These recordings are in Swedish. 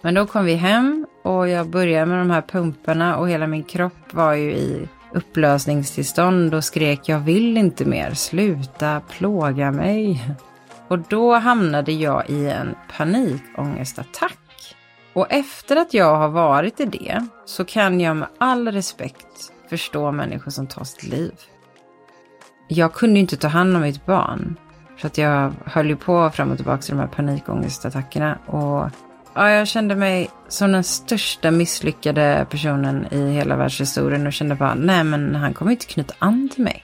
Men då kom vi hem och jag började med de här pumparna och hela min kropp var ju i upplösningstillstånd och skrek jag vill inte mer, sluta plåga mig. Och då hamnade jag i en panikångestattack. Och efter att jag har varit i det så kan jag med all respekt förstå människor som tar sitt liv. Jag kunde ju inte ta hand om mitt barn. För att jag höll ju på fram och tillbaka till de här panikångestattackerna. Och ja, jag kände mig som den största misslyckade personen i hela världshistorien och kände bara, nej men han kommer inte knyta an till mig.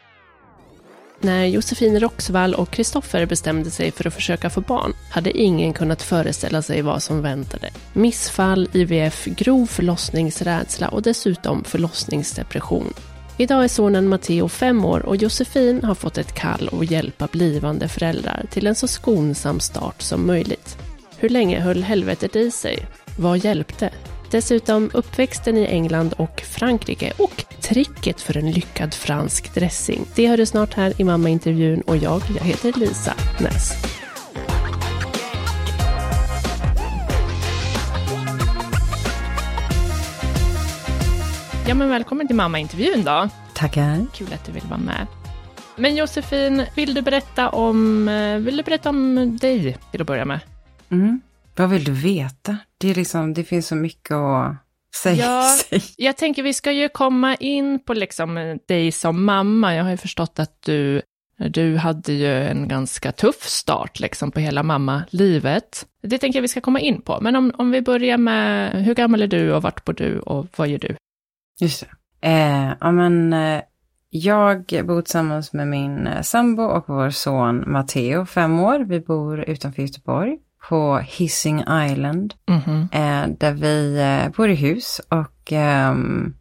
När Josefin Roxvall och Kristoffer bestämde sig för att försöka få barn hade ingen kunnat föreställa sig vad som väntade. Missfall, IVF, grov förlossningsrädsla och dessutom förlossningsdepression. Idag är sonen Matteo fem år och Josefin har fått ett kall att hjälpa blivande föräldrar till en så skonsam start som möjligt. Hur länge höll helvetet i sig? Vad hjälpte? Dessutom uppväxten i England och Frankrike och tricket för en lyckad fransk dressing. Det hör du snart här i mammaintervjun och jag, jag heter Lisa Näs. Ja men välkommen till mammaintervjun då. Tackar. Kul att du vill vara med. Men Josefin, vill du berätta om, eh, vill du berätta om dig till att börja med? Mm. Vad vill du veta? Det, är liksom, det finns så mycket att säga. Ja, jag tänker vi ska ju komma in på liksom dig som mamma. Jag har ju förstått att du, du hade ju en ganska tuff start liksom på hela mammalivet. Det tänker jag vi ska komma in på. Men om, om vi börjar med, hur gammal är du och vart bor du och vad gör du? Just det. Eh, ja, men, eh, jag bor tillsammans med min eh, sambo och vår son Matteo, fem år. Vi bor utanför Göteborg på Hising Island. Mhm. eh, där vi eh, bor i hus och ehm,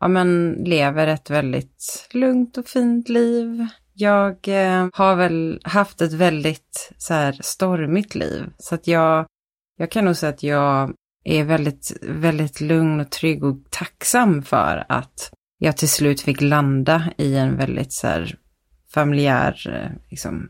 ja, men lever ett väldigt lugnt och fint liv. Jag eh, har väl haft ett väldigt så här, stormigt liv. Så att jag, jag kan nog säga att jag är väldigt, väldigt lugn och trygg och tacksam för att jag till slut fick landa i en väldigt så här, familjär liksom,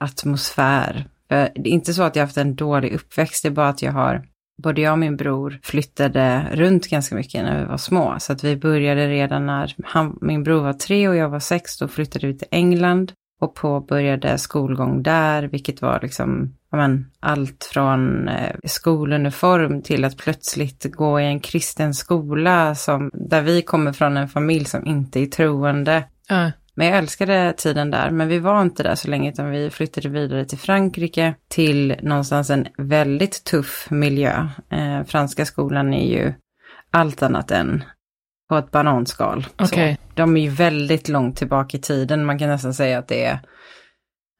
atmosfär. För det är inte så att jag haft en dålig uppväxt, det är bara att jag har, både jag och min bror flyttade runt ganska mycket när vi var små. Så att vi började redan när han, min bror var tre och jag var sex, då flyttade vi till England och påbörjade skolgång där, vilket var liksom, men, allt från eh, skoluniform till att plötsligt gå i en kristen skola som, där vi kommer från en familj som inte är troende. Äh. Men jag älskade tiden där, men vi var inte där så länge utan vi flyttade vidare till Frankrike till någonstans en väldigt tuff miljö. Eh, franska skolan är ju allt annat än på ett bananskal. Så. Okej. De är ju väldigt långt tillbaka i tiden, man kan nästan säga att det är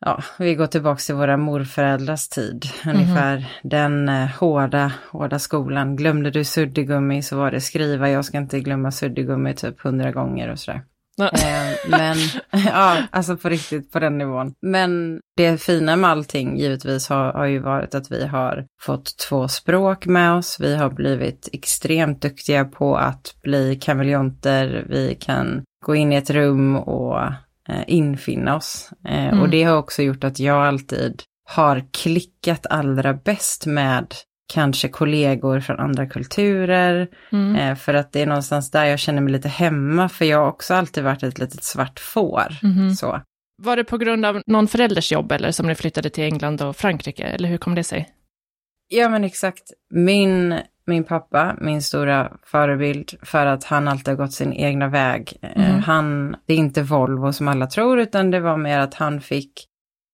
Ja, vi går tillbaka till våra morföräldrars tid. Ungefär den eh, hårda, hårda skolan. Glömde du suddgummi så var det skriva, jag ska inte glömma suddgummi typ hundra gånger och sådär. Eh, men ja, alltså på riktigt på den nivån. Men det fina med allting givetvis har, har ju varit att vi har fått två språk med oss. Vi har blivit extremt duktiga på att bli kameleonter. Vi kan gå in i ett rum och eh, infinna oss. Eh, Mm. Och det har också gjort att jag alltid har klickat allra bäst med kanske kollegor från andra kulturer. Mm. Eh, för att det är någonstans där jag känner mig lite hemma, för jag har också alltid varit ett litet svart får. Mhm. Så. Var det på grund av någon förälders jobb eller som ni flyttade till England och Frankrike, eller hur kom det sig? Ja men exakt. Min, min pappa, min stora förebild för att han alltid har gått sin egna väg. Mhm. Han, det är inte Volvo som alla tror, utan det var mer att han fick,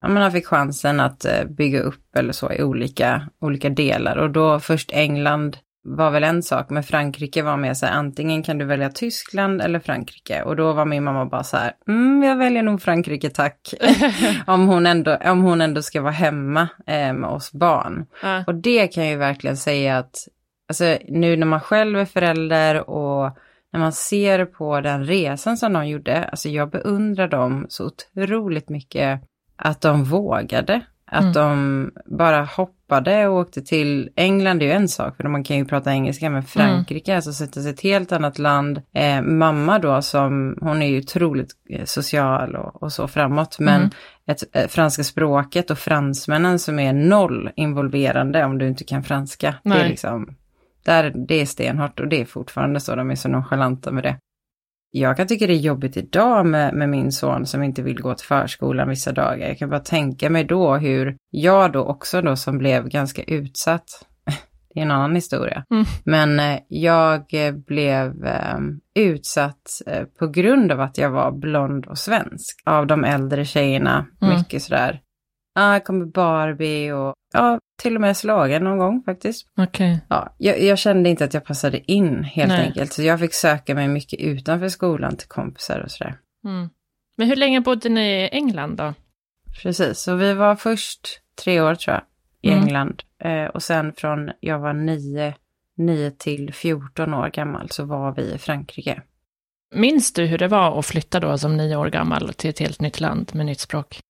ja, men han fick chansen att eh, bygga upp eller så i olika, olika delar. Och då först England var väl en sak, men Frankrike var mer så här, antingen kan du välja Tyskland eller Frankrike. Och då var min mamma bara så här, mm, jag väljer nog Frankrike tack. om, hon ändå, om hon ändå ska vara hemma eh, med oss barn. Ja. Och det kan jag ju verkligen säga att, alltså nu när man själv är förälder och när man ser på den resan som de gjorde, alltså jag beundrar dem så otroligt mycket att de vågade. Att Mm. de bara hoppade och åkte till England, det är ju en sak, för man kan ju prata engelska, men Frankrike, alltså sätta sig ett helt annat land. Eh, mamma då, som, hon är ju otroligt eh, social och, och så framåt, men Mm. ett, eh, franska språket och fransmännen som är noll involverande om du inte kan franska. Det är Nej. liksom, Där, det är stenhårt och det är fortfarande så, de är så nonchalanta med det. Jag kan tycka det är jobbigt idag med, med min son som inte vill gå till förskolan vissa dagar. Jag kan bara tänka mig då hur jag då också då som blev ganska utsatt, det är en annan historia, Mm. men eh, jag blev eh, utsatt eh, på grund av att jag var blond och svensk av de äldre tjejerna. Mm. Mycket sådär, ja, ah, kommer Barbie och ja, till och med slagen någon gång faktiskt. Okej. Ja, jag, jag kände inte att jag passade in helt Nej. enkelt, så jag fick söka mig mycket utanför skolan till kompisar och sådär. Mm. Men hur länge bodde ni i England då? Precis, så vi var först tre år tror jag i Mm. England eh, och sen från jag var nio, nio till 14 år gammal så var vi i Frankrike. Minns du hur det var att flytta då som nio år gammal till ett helt nytt land med nytt språk?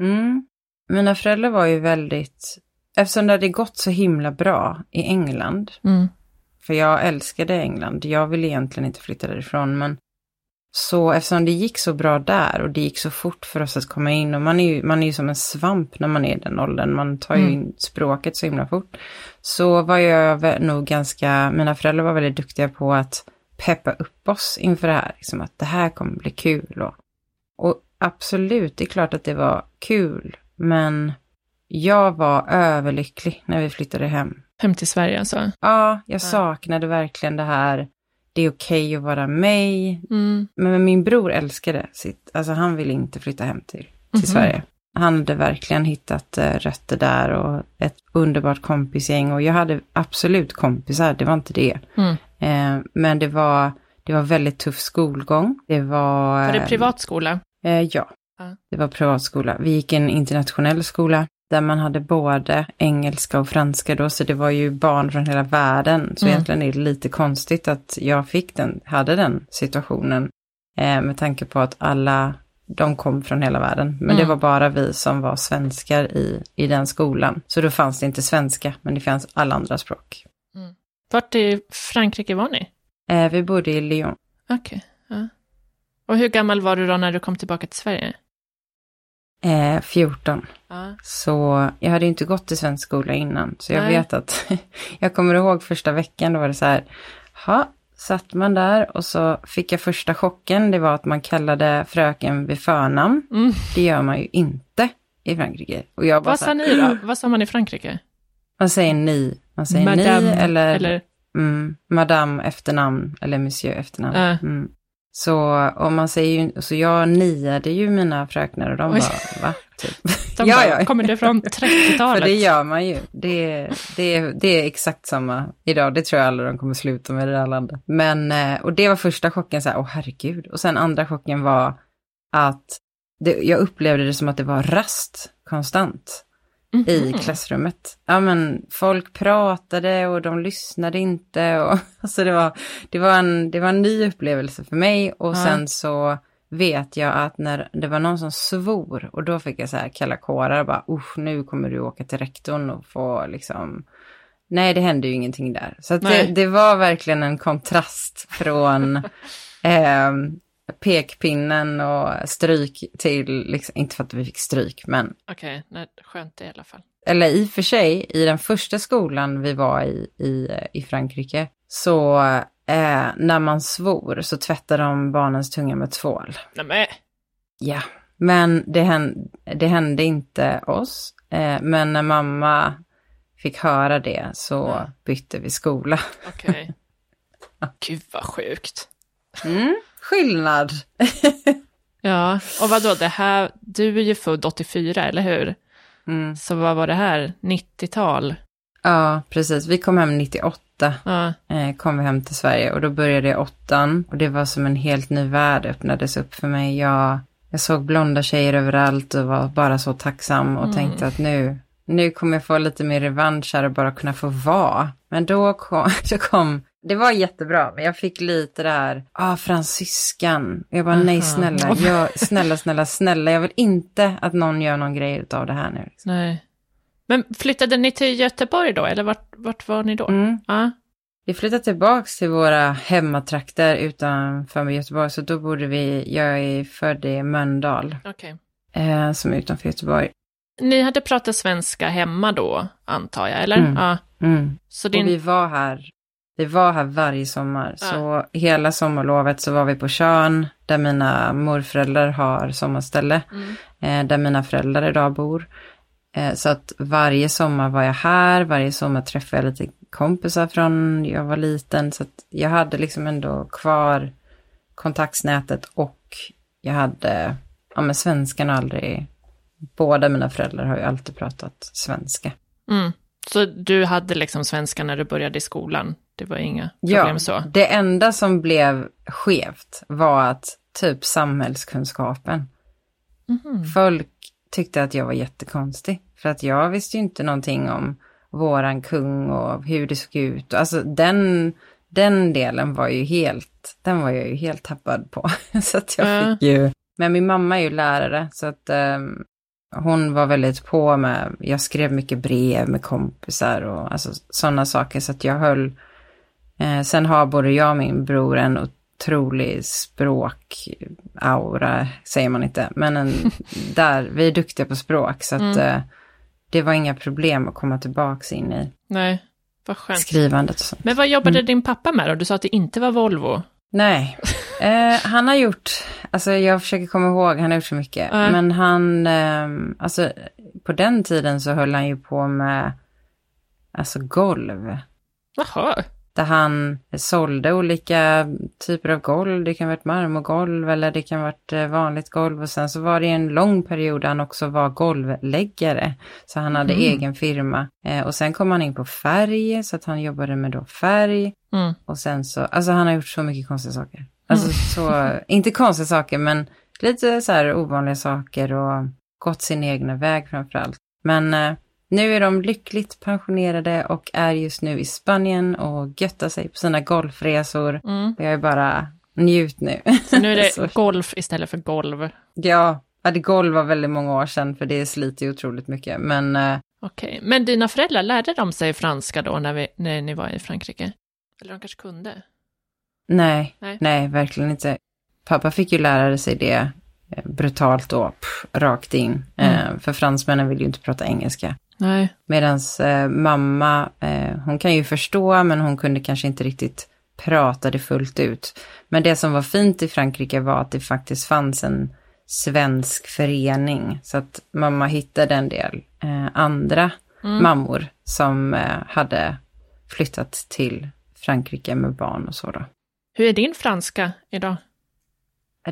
Mm. Mina föräldrar var ju väldigt, eftersom det hade gått så himla bra i England, Mm. för jag älskade England, jag ville egentligen inte flytta därifrån, men så eftersom det gick så bra där och det gick så fort för oss att komma in och man är ju, man är ju som en svamp när man är i den åldern, man tar ju Mm. in språket så himla fort. Så var jag nog ganska, mina föräldrar var väldigt duktiga på att peppa upp oss inför det här, liksom att det här kommer bli kul och, och absolut, det är klart att det var kul, men jag var överlycklig när vi flyttade hem. Hem till Sverige alltså? Ja, jag saknade verkligen det här, det är okej att vara mig, Mm. men min bror älskade sitt, alltså han ville inte flytta hem till, till Mhm. Sverige. Han hade verkligen hittat eh, rötter där och ett underbart kompisgäng och jag hade absolut kompisar, det var inte det. Mm. Eh, men det var, det var väldigt tuff skolgång. Det var... Var det eh, privatskola? Eh, ja, Ja. det var privatskola. Vi gick en internationell skola där man hade både engelska och franska då, så det var ju barn från hela världen. Så Mm. egentligen är det lite konstigt att jag fick den, hade den situationen eh, med tanke på att alla, de kom från hela världen. Men det Mm. var bara vi som var svenskar i, i den skolan. Så då fanns det inte svenska, men det fanns alla andra språk. Vart i Frankrike var ni? Eh, vi bodde i Lyon. Okej. Ja. Och hur gammal var du då när du kom tillbaka till Sverige? Eh, 14. Ja. Så jag hade inte gått i svensk skola innan. Så jag Nej. vet att, jag kommer ihåg första veckan, då var det så här, ha, satt man där och så fick jag första chocken, det var att man kallade fröken vid förnamn. Mm. Det gör man ju inte i Frankrike. Och jag bara Vad sa ni då? Vad sa man i Frankrike? Man säger ni, man säger Madame, ni eller, eller? Mm, madame efternamn eller monsieur efternamn. Äh. Mm. Så om man säger ju, så jag niade ju mina fröknar och de Oj. bara, va? Typ. De Ja, bara, ja. kommer det från För 30-talet? det gör man ju. Det, det, det är exakt samma idag. Det tror jag aldrig de kommer sluta med i det här landet. Men, eh, och det var första chocken så här, åh herregud. Och sen andra chocken var att det, jag upplevde det som att det var rast konstant i Mhm. klassrummet. Ja men folk pratade och de lyssnade inte och alltså det var, det var en, det var en ny upplevelse för mig och Ja. sen så vet jag att när det var någon som svor och då fick jag så här kalla kårar bara usch nu kommer du åka till rektorn och få liksom Nej det hände ju ingenting där. Så det, det var verkligen en kontrast från ehm, pekpinnen och stryk till, liksom, inte för att vi fick stryk men Okej, nej, skönt i alla fall. eller i och för sig, i den första skolan vi var i, i, i Frankrike, så eh, när man svor så tvättade de barnens tunga med tvål. Nej, men, Ja, men det hände, det hände inte oss. Eh, men när mamma fick höra det så Ja. bytte vi skola. okej. Gud vad sjukt. Mm, skillnad. Ja, och vad då det här, du är ju född 84, eller hur? Mm. Så vad var det här, 90-tal? Ja, precis. Vi kom hem 98. Ja, eh, kom vi hem till Sverige och då började jag åttan och det var som en helt ny värld öppnades upp för mig. Jag, jag såg blonda tjejer överallt och var bara så tacksam och Mm. tänkte att nu, nu kommer jag få lite mer revansch här och bara kunna få vara. Men då kom, då kom det var jättebra, men jag fick lite där, ah fransyskan. Jag bara, nej snälla, jag, snälla, snälla, snälla, jag vill inte att någon gör någon grej av det här nu. Liksom. nej. Men flyttade ni till Göteborg då, eller vart, vart var ni då? Mm. Ja, Vi flyttade tillbaks till våra hemmatrakter utanför Göteborg, så då borde vi, jag är född i Mölndal, okej. eh, som är utanför Göteborg. Ni hade pratat svenska hemma då, antar jag, eller? Mm. Ja. Mm. Så Och din... vi var här vi var här varje sommar. Ja. Så hela sommarlovet så var vi på Tjörn, där mina morföräldrar har sommarställe. Mm. Eh, där mina föräldrar idag bor. Eh, så att varje sommar var jag här, varje sommar träffade jag lite kompisar från jag var liten. Så att jag hade liksom ändå kvar kontaktsnätet och jag hade, ja men svenskan aldrig, båda mina föräldrar har ju alltid pratat svenska. Mm. Så du hade liksom svenska när du började i skolan? Det var inga problem ja, så? det enda som blev skevt var att typ samhällskunskapen. Mm. Folk tyckte att jag var jättekonstig. För att jag visste ju inte någonting om våran kung och hur det såg ut. Alltså den, den delen var ju helt, den var jag ju helt tappad på. så att jag mm. fick ju, men min mamma är ju lärare så att um, hon var väldigt på med, jag skrev mycket brev med kompisar och alltså sådana saker så att jag höll, eh, sen har både jag och min bror en otrolig språkaura, säger man inte, men en, där, vi är duktiga på språk så att mm. eh, det var inga problem att komma tillbaka in i Nej, vad skönt. skrivandet. Och sånt. Men vad jobbade mm. din pappa med då? Du sa att det inte var Volvo. Nej, eh, han har gjort, alltså jag försöker komma ihåg, han har gjort så mycket. Äh. Men han, eh, alltså på den tiden så höll han ju på med, alltså golv. Jaha där han sålde olika typer av golv. Det kan vara ett marmorgolv eller det kan vara ett eh, vanligt golv. Och sen så var det en lång period där han också var golvläggare. Så han hade mm. egen firma. Eh, och sen kom han in på färg, så att han jobbade med då färg. Mm. Och sen så, alltså han har gjort så mycket konstiga saker. Alltså mm. så, inte konstiga saker men lite så här ovanliga saker och gått sin egna väg framför allt. Men eh, nu är de lyckligt pensionerade och är just nu i Spanien och göttar sig på sina golfresor. Mm. Jag är bara njut nu. Så nu är det golf istället för golv? Ja, det golv var väldigt många år sedan för det sliter ju otroligt mycket. Men, eh, Okej, men dina föräldrar, lärde de sig franska då när, vi, när ni var i Frankrike? Eller de kanske kunde? Nej, nej, nej verkligen inte. Pappa fick ju lära sig det eh, brutalt då, pff, rakt in. Mm. Eh, för fransmännen vill ju inte prata engelska. Nej. Medans eh, mamma, eh, hon kan ju förstå men hon kunde kanske inte riktigt prata det fullt ut. Men det som var fint i Frankrike var att det faktiskt fanns en svensk förening. Så att mamma hittade en del eh, andra mm. mammor som eh, hade flyttat till Frankrike med barn och så då. Hur är din franska idag?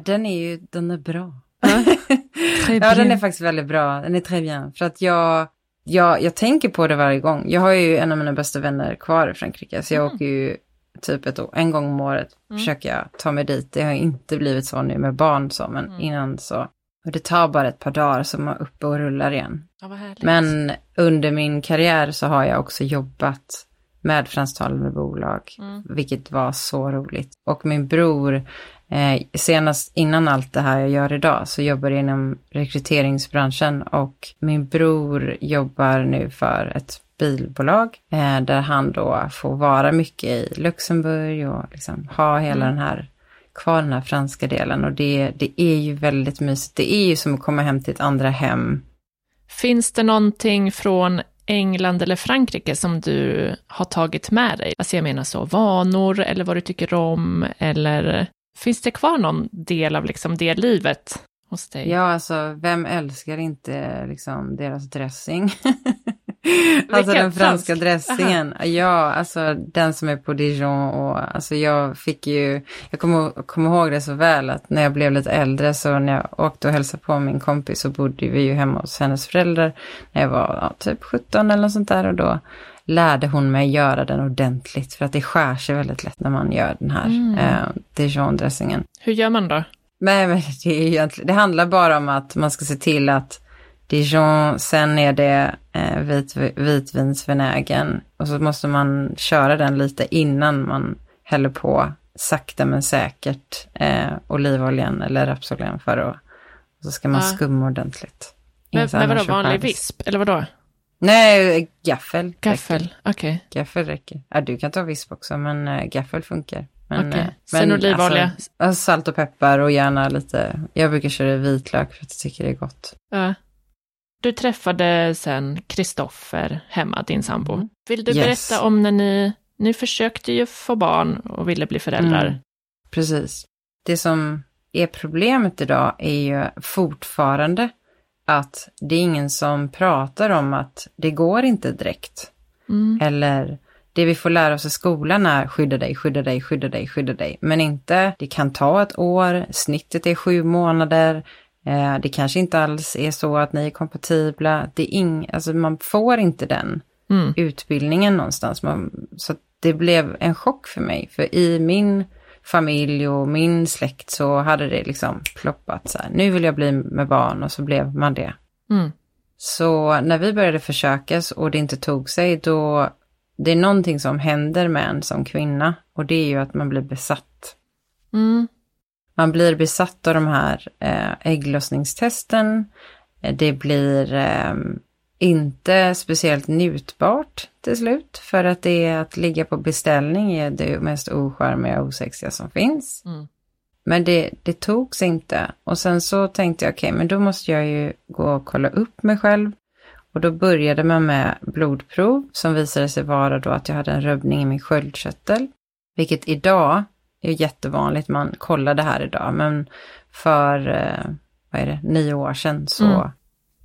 Den är ju, den är bra. ja, den är faktiskt väldigt bra. Den är très bien. För att jag, jag, jag tänker på det varje gång. Jag har ju en av mina bästa vänner kvar i Frankrike, så jag mm. åker ju typ ett en gång om året mm. försöker jag ta mig dit. Det har inte blivit så nu med barn så, men mm. innan så. Och det tar bara ett par dagar så man är uppe och rullar igen. Ja, men under min karriär så har jag också jobbat med fransktalande bolag, mm. vilket var så roligt. Och min bror Eh, senast innan allt det här jag gör idag så jobbar jag inom rekryteringsbranschen och min bror jobbar nu för ett bilbolag eh, där han då får vara mycket i Luxemburg och liksom ha hela mm. den här kvar den här franska delen och det, det är ju väldigt mysigt. Det är ju som att komma hem till ett andra hem. Finns det någonting från England eller Frankrike som du har tagit med dig? Alltså jag menar så, vanor eller vad du tycker om eller Finns det kvar någon del av liksom det livet hos dig? Ja, alltså vem älskar inte liksom deras dressing? alltså den franska fransk? dressingen. Aha. Ja, alltså den som är på Dijon och alltså jag fick ju, jag kommer, kommer ihåg det så väl att när jag blev lite äldre så när jag åkte och hälsade på min kompis så bodde vi ju hemma hos hennes föräldrar när jag var ja, typ 17 eller något sånt där och då lärde hon mig göra den ordentligt för att det skär sig väldigt lätt när man gör den här mm. eh, Dijon-dressingen. Hur gör man då? Nej, men det, är egentligen, det handlar bara om att man ska se till att Dijon, sen är det eh, vit, vitvinsvinägen och så måste man köra den lite innan man häller på sakta men säkert eh, olivoljan eller rapsoljan för att, och så ska man ja. skumma ordentligt. Men, men vadå, vanlig visp, eller vadå? Nej, gaffel. Gaffel, okej. Okay. Gaffel räcker. Ja, du kan ta visp också, men äh, gaffel funkar. Men, okay. Sen olivolja? Alltså, alltså, salt och peppar och gärna lite, jag brukar köra vitlök för att jag tycker det är gott. Ja. Du träffade sen Kristoffer hemma, din sambo. Mm. Vill du yes. berätta om när ni Ni försökte ju få barn och ville bli föräldrar. Mm. Precis. Det som är problemet idag är ju fortfarande att det är ingen som pratar om att det går inte direkt. Mm. Eller det vi får lära oss i skolan är skydda dig, skydda dig, skydda dig, skydda dig. Men inte, det kan ta ett år, snittet är sju månader, eh, det kanske inte alls är så att ni är kompatibla. Det är ing, alltså man får inte den mm. utbildningen någonstans. Man, så det blev en chock för mig, för i min familj och min släkt så hade det liksom ploppat så här, nu vill jag bli med barn och så blev man det. Mm. Så när vi började försöka och det inte tog sig, då det är någonting som händer med en som kvinna och det är ju att man blir besatt. Mm. Man blir besatt av de här eh, ägglossningstesten. Det blir eh, inte speciellt njutbart till slut. För att det är att ligga på beställning är det mest ocharmiga och osexiga som finns. Mm. Men det, det togs inte. Och sen så tänkte jag, okej, okay, men då måste jag ju gå och kolla upp mig själv. Och då började man med blodprov som visade sig vara då att jag hade en rubbning i min sköldkörtel. Vilket idag är jättevanligt, man kollar det här idag. Men för, eh, vad är det, nio år sedan så mm.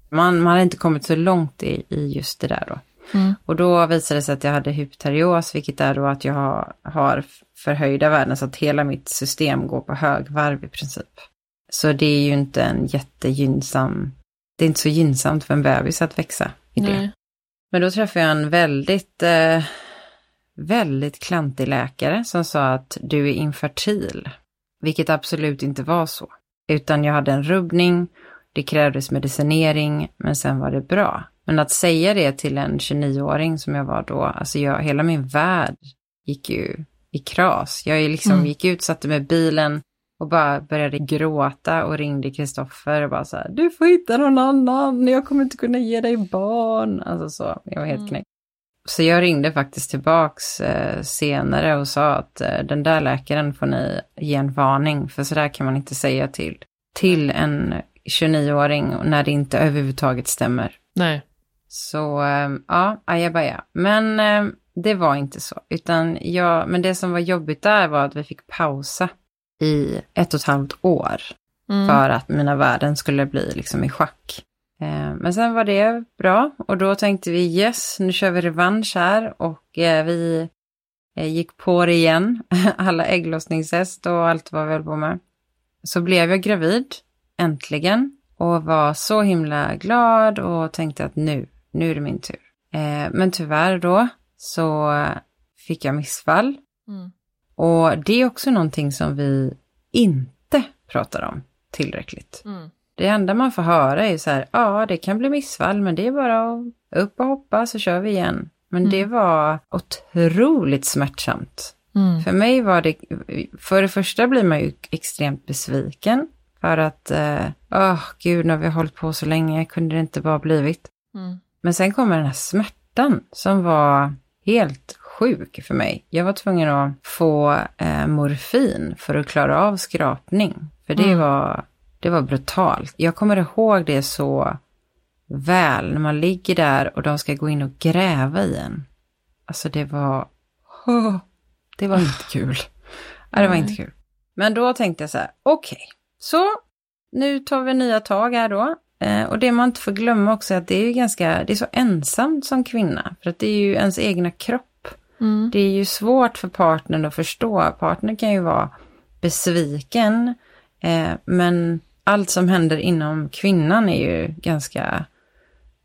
man, man hade inte kommit så långt i, i just det där då. Mm. Och då visade det sig att jag hade hypoterios, vilket är då att jag har, har förhöjda värden så att hela mitt system går på högvarv i princip. Så det är ju inte en jättegynnsam det är inte så gynnsamt för en bebis att växa i det. Nej. Men då träffade jag en väldigt, eh, väldigt klantig läkare som sa att du är infertil. Vilket absolut inte var så. Utan jag hade en rubbning, det krävdes medicinering, men sen var det bra. Men att säga det till en 29-åring som jag var då, alltså jag, hela min värld gick ju i kras. Jag liksom mm. gick ut, satte mig i bilen, och bara började gråta och ringde Kristoffer och bara så här, du får hitta någon annan, jag kommer inte kunna ge dig barn. Alltså så, jag var helt mm. knäckt. Så jag ringde faktiskt tillbaks eh, senare och sa att eh, den där läkaren får ni ge en varning, för så där kan man inte säga till, till en 29-åring när det inte överhuvudtaget stämmer. Nej. Så eh, ja, ajabaja. Men eh, det var inte så, utan jag, men det som var jobbigt där var att vi fick pausa i ett och ett halvt år. Mm. För att mina värden skulle bli liksom i schack. Eh, men sen var det bra och då tänkte vi yes, nu kör vi revansch här och eh, vi eh, gick på det igen. Alla ägglossningshäst och allt vi höll på med. Så blev jag gravid, äntligen. Och var så himla glad och tänkte att nu, nu är det min tur. Men tyvärr då så fick jag missfall. Mm. Och det är också någonting som vi inte pratar om tillräckligt. Mm. Det enda man får höra är så här, ja det kan bli missfall men det är bara att upp och hoppa så kör vi igen. Men mm. det var otroligt smärtsamt. Mm. För mig var det, för det första blir man ju extremt besviken. För att, åh eh, oh, gud, när vi har hållit på så länge kunde det inte bara blivit. Mm. Men sen kommer den här smärtan som var helt sjuk för mig. Jag var tvungen att få eh, morfin för att klara av skrapning. För det, mm. var, det var brutalt. Jag kommer ihåg det så väl när man ligger där och de ska gå in och gräva i en. Alltså det var... Oh, det var inte kul. Ja, det var inte kul. Men då tänkte jag så här, okej, okay, så nu tar vi nya tag här då. Eh, och det man inte får glömma också är att det är ganska, det är så ensamt som kvinna. För att det är ju ens egna kropp Mm. Det är ju svårt för partnern att förstå. Partnern kan ju vara besviken, eh, men allt som händer inom kvinnan är ju ganska,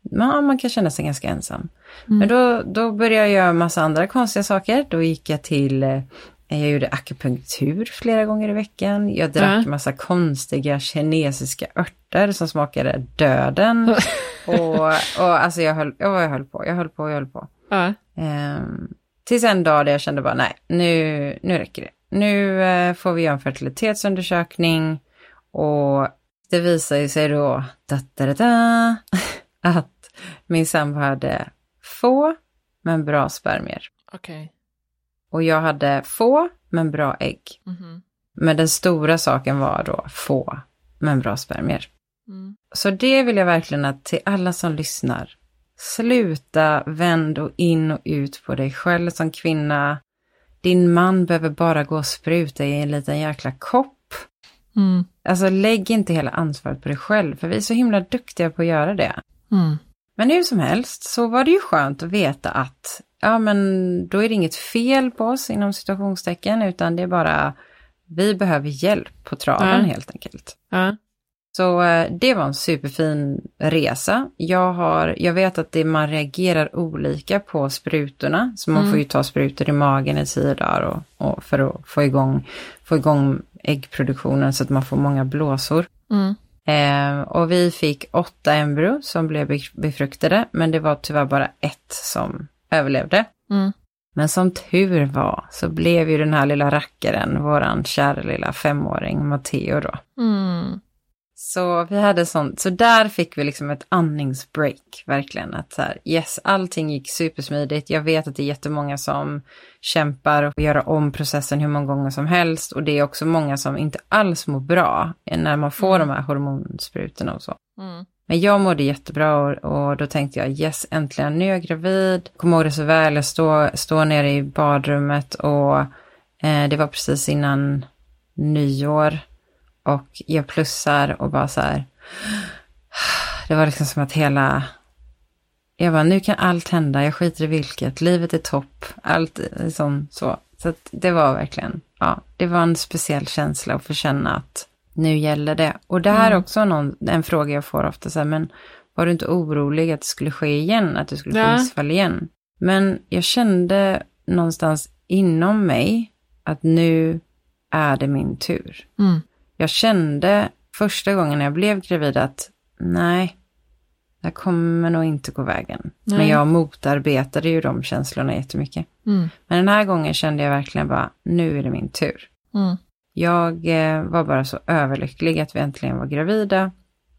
ja, man kan känna sig ganska ensam. Mm. Men då, då började jag göra massa andra konstiga saker. Då gick jag till eh, jag gjorde akupunktur flera gånger i veckan. Jag drack mm. massa konstiga kinesiska örter som smakade döden. och, och alltså jag höll, jag höll på, jag höll på, jag höll på. Mm. Um, Tills en dag där jag kände bara nej, nu, nu räcker det. Nu eh, får vi göra en fertilitetsundersökning och det visar sig då da, da, da, att min sambo hade få men bra spermier. Okay. Och jag hade få men bra ägg. Mm -hmm. Men den stora saken var då få men bra spermier. Mm. Så det vill jag verkligen att till alla som lyssnar, sluta vänd och in och ut på dig själv som kvinna. Din man behöver bara gå och spruta i en liten jäkla kopp. Mm. Alltså lägg inte hela ansvaret på dig själv, för vi är så himla duktiga på att göra det. Mm. Men hur som helst så var det ju skönt att veta att, ja men då är det inget fel på oss inom situationstecken, utan det är bara, vi behöver hjälp på traven Ja. helt enkelt. Ja. Så eh, det var en superfin resa. Jag, har, jag vet att det, man reagerar olika på sprutorna, så man Mm. får ju ta sprutor i magen i tio dagar och, och för att få igång, få igång äggproduktionen så att man får många blåsor. Mm. Eh, och vi fick åtta embryo som blev bef- befruktade, men det var tyvärr bara ett som överlevde. Mm. Men som tur var så blev ju den här lilla rackaren, våran kära lilla femåring Matteo då. Mm. Så vi hade sånt, så där fick vi liksom ett andningsbreak, verkligen. Att så här, yes, allting gick supersmidigt. Jag vet att det är jättemånga som kämpar och göra om processen hur många gånger som helst. Och det är också många som inte alls mår bra när man får de här hormonsprutorna och så. Mm. Men jag mådde jättebra och, och då tänkte jag yes, äntligen, nu är jag gravid. Kommer ihåg det så väl, jag står, står nere i badrummet och eh, det var precis innan nyår. Och jag plussar och bara så här. Det var liksom som att hela... Jag bara, nu kan allt hända, jag skiter i vilket, livet är topp, allt är som så. Så det var verkligen, ja, det var en speciell känsla att få känna att nu gäller det. Och det här är också någon, en fråga jag får ofta så här, men var du inte orolig att det skulle ske igen, att du skulle få missfall igen? Men jag kände någonstans inom mig att nu är det min tur. Mm. Jag kände första gången jag blev gravid att nej, det kommer nog inte gå vägen. Nej. Men jag motarbetade ju de känslorna jättemycket. Mm. Men den här gången kände jag verkligen bara, nu är det min tur. Mm. Jag eh, var bara så överlycklig att vi äntligen var gravida.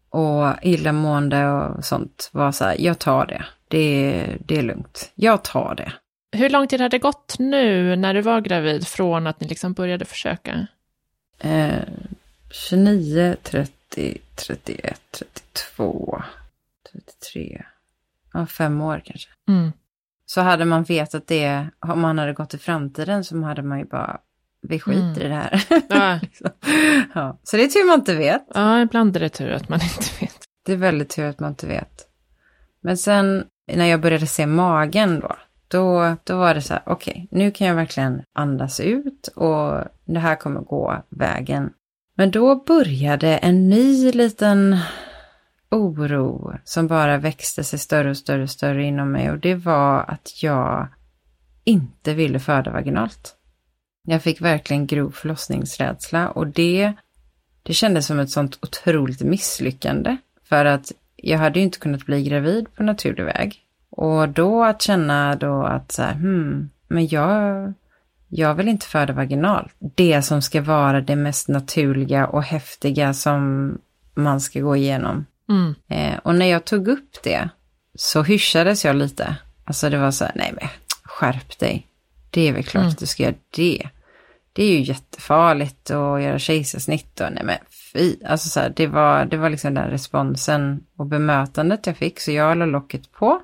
Och illamående och sånt var så här, jag tar det. Det, det är lugnt. Jag tar det. Hur lång tid hade det gått nu när du var gravid från att ni liksom började försöka? Eh, 29, 30, 31, 32, 33. Ja, fem år kanske. Mm. Så hade man vetat det, om man hade gått i framtiden så hade man ju bara, vi skiter i det här. Ja. Liksom. ja. Så det är tur man inte vet. ja, ibland är det tur att man inte vet. Det är väldigt tur att man inte vet. Men sen när jag började se magen då, då, då var det så här, okej, nu kan jag verkligen andas ut och det här kommer gå vägen. Men då började en ny liten oro som bara växte sig större och större och större inom mig och det var att jag inte ville föda vaginalt. Jag fick verkligen grov förlossningsrädsla och det, det kändes som ett sånt otroligt misslyckande. För att jag hade ju inte kunnat bli gravid på naturlig väg. Och då att känna då att så här, hmm, men jag, jag vill inte föda vaginalt. Det som ska vara det mest naturliga och häftiga som man ska gå igenom. Mm. Eh, och när jag tog upp det så hyschades jag lite. Alltså det var så här, nej men skärp dig. Det är väl klart Mm. att du ska göra det. Det är ju jättefarligt att göra kejsarsnitt och nej men fy. Alltså så här, det var, det var liksom den responsen och bemötandet jag fick så jag la locket på.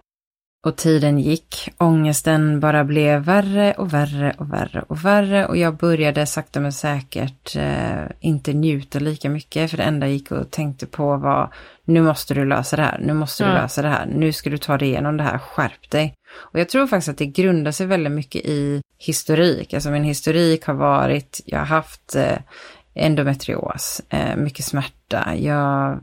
Och tiden gick, ångesten bara blev värre och värre och värre och värre. Och jag började sakta men säkert eh, inte njuta lika mycket. För det enda jag gick och tänkte på var nu måste du lösa det här, nu måste du Ja. lösa det här, nu ska du ta dig igenom det här, skärp dig. Och jag tror faktiskt att det grundar sig väldigt mycket i historik, alltså min historik har varit, jag har haft eh, endometrios, eh, mycket smärta, jag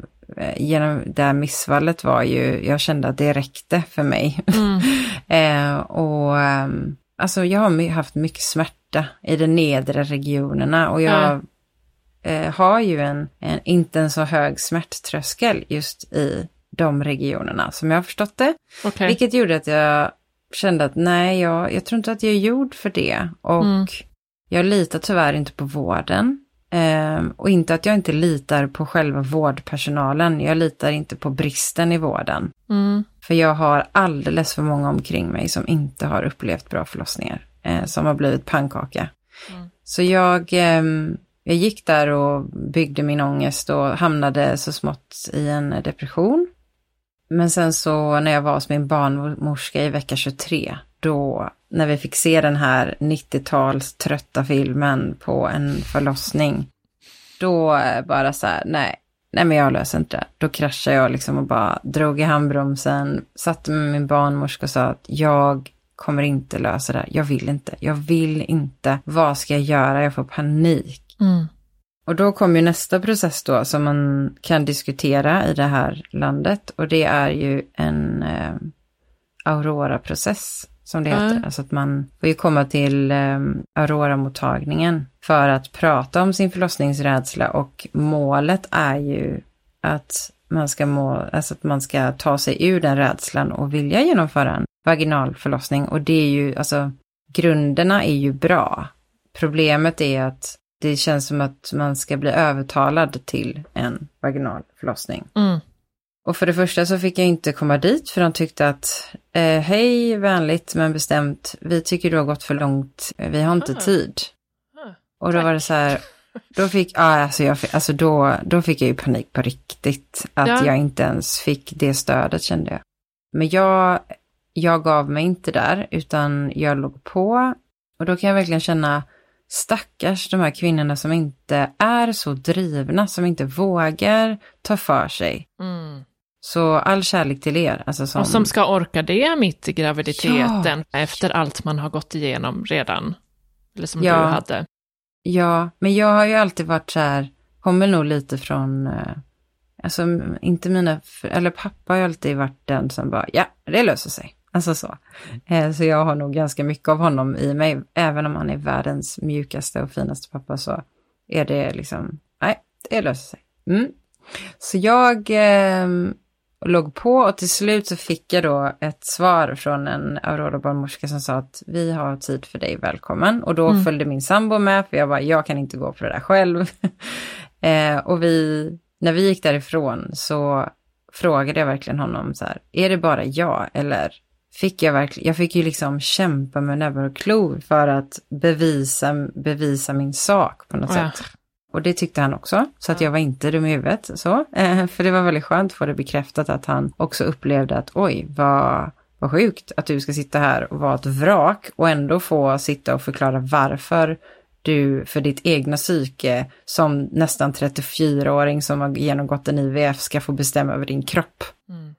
genom det här missfallet var ju, jag kände att det räckte för mig. Mm. Eh, och ehm, alltså jag har haft mycket smärta i de nedre regionerna och jag eh, har ju en, en, inte en så hög smärttröskel just i de regionerna som jag har förstått det. Okej. Vilket gjorde att jag kände att nej, jag, jag tror inte att jag är gjord för det. Och Mm. jag litar tyvärr inte på vården. Ehm, och inte att jag inte litar på själva vårdpersonalen. Jag litar inte på bristen i vården. Mm. För jag har alldeles för många omkring mig som inte har upplevt bra förlossningar. Eh, som har blivit pannkaka. Mm. Så jag, ehm, jag gick där och byggde min ångest och hamnade så smått i en depression. Men sen så när jag var hos min barnmorska i vecka 23, då när vi fick se den här 90-tals trötta filmen på en förlossning, då bara så här, nej, nej men jag löser inte det. Då kraschade jag liksom och bara drog i handbromsen, satte med min barnmorska och sa att jag kommer inte lösa det. Jag vill inte. Jag vill inte. Vad ska jag göra? Jag får panik. Mm. Och då kommer ju nästa process då som man kan diskutera i det här landet och det är ju en eh, Aurora-process som det heter. Mm. Alltså att man får ju komma till eh, Aurora-mottagningen för att prata om sin förlossningsrädsla och målet är ju att man ska må, alltså att man ska ta sig ur den rädslan och vilja genomföra en vaginal förlossning och det är ju, alltså grunderna är ju bra. Problemet är att det känns som att man ska bli övertalad till en vaginal förlossning. Mm. Och för det första så fick jag inte komma dit för de tyckte att eh, hej, vänligt men bestämt, vi tycker du har gått för långt, vi har inte Ah. tid. Ah, Och då tack. var det så här, då fick, ja, alltså, jag, alltså då, då fick jag ju panik på riktigt. Att Ja. jag inte ens fick det stödet kände jag. Men jag, jag gav mig inte där, utan jag låg på. Och då kan jag verkligen känna, stackars de här kvinnorna som inte är så drivna, som inte vågar ta för sig. Mm. Så all kärlek till er. Alltså som, Och som ska orka det mitt i graviditeten efter allt man har gått igenom redan. Eller som Ja. du hade. Ja, men jag har ju alltid varit så här, kommer nog lite från, eh, alltså inte mina, eller pappa har ju alltid varit den som bara, ja, det löser sig. Alltså så. Eh, så jag har nog ganska mycket av honom i mig, även om han är världens mjukaste och finaste pappa så är det liksom, nej, det löser sig. Mm. Så jag eh, låg på och till slut så fick jag då ett svar från en Aurora-barnmorska som sa att vi har tid för dig, välkommen. Och då Mm. följde min sambo med, för jag bara, jag kan inte gå på det där själv. eh, och vi, när vi gick därifrån så frågade jag verkligen honom så här, är det bara jag eller fick jag verkligen, jag fick ju liksom kämpa med näbbar och klor för att bevisa, bevisa min sak på något Ja. sätt. Och det tyckte han också, så att jag var inte dum i huvudet. Så. Eh, för det var väldigt skönt att få det bekräftat att han också upplevde att oj, vad, vad sjukt att du ska sitta här och vara ett vrak och ändå få sitta och förklara varför du för ditt egna psyke som nästan 34-åring som har genomgått en IVF ska få bestämma över din kropp. Mm.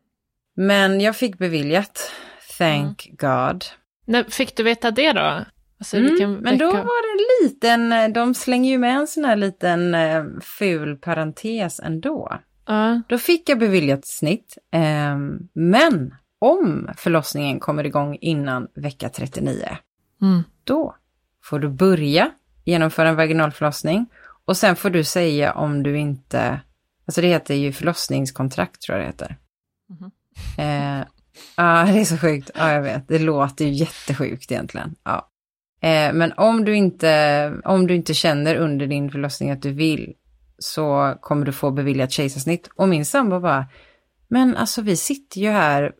Men jag fick beviljat, thank God. När fick du veta det då? Alltså, Mm, men då var det en liten, de slänger ju med en sån här liten eh, ful parentes ändå. Ja. Då fick jag beviljat snitt, ehm, men om förlossningen kommer igång innan vecka 39, Mm. då får du börja genomföra en vaginalförlossning och sen får du säga om du inte, alltså det heter ju förlossningskontrakt tror jag det heter. Mhm. Eh, Ja, det är så sjukt. Ja, jag vet. Det låter ju jättesjukt egentligen. Ja. Eh, men om du, inte, om du inte känner under din förlossning att du vill så kommer du få beviljat kejsarsnitt. Och min sambo bara, men alltså vi sitter ju här,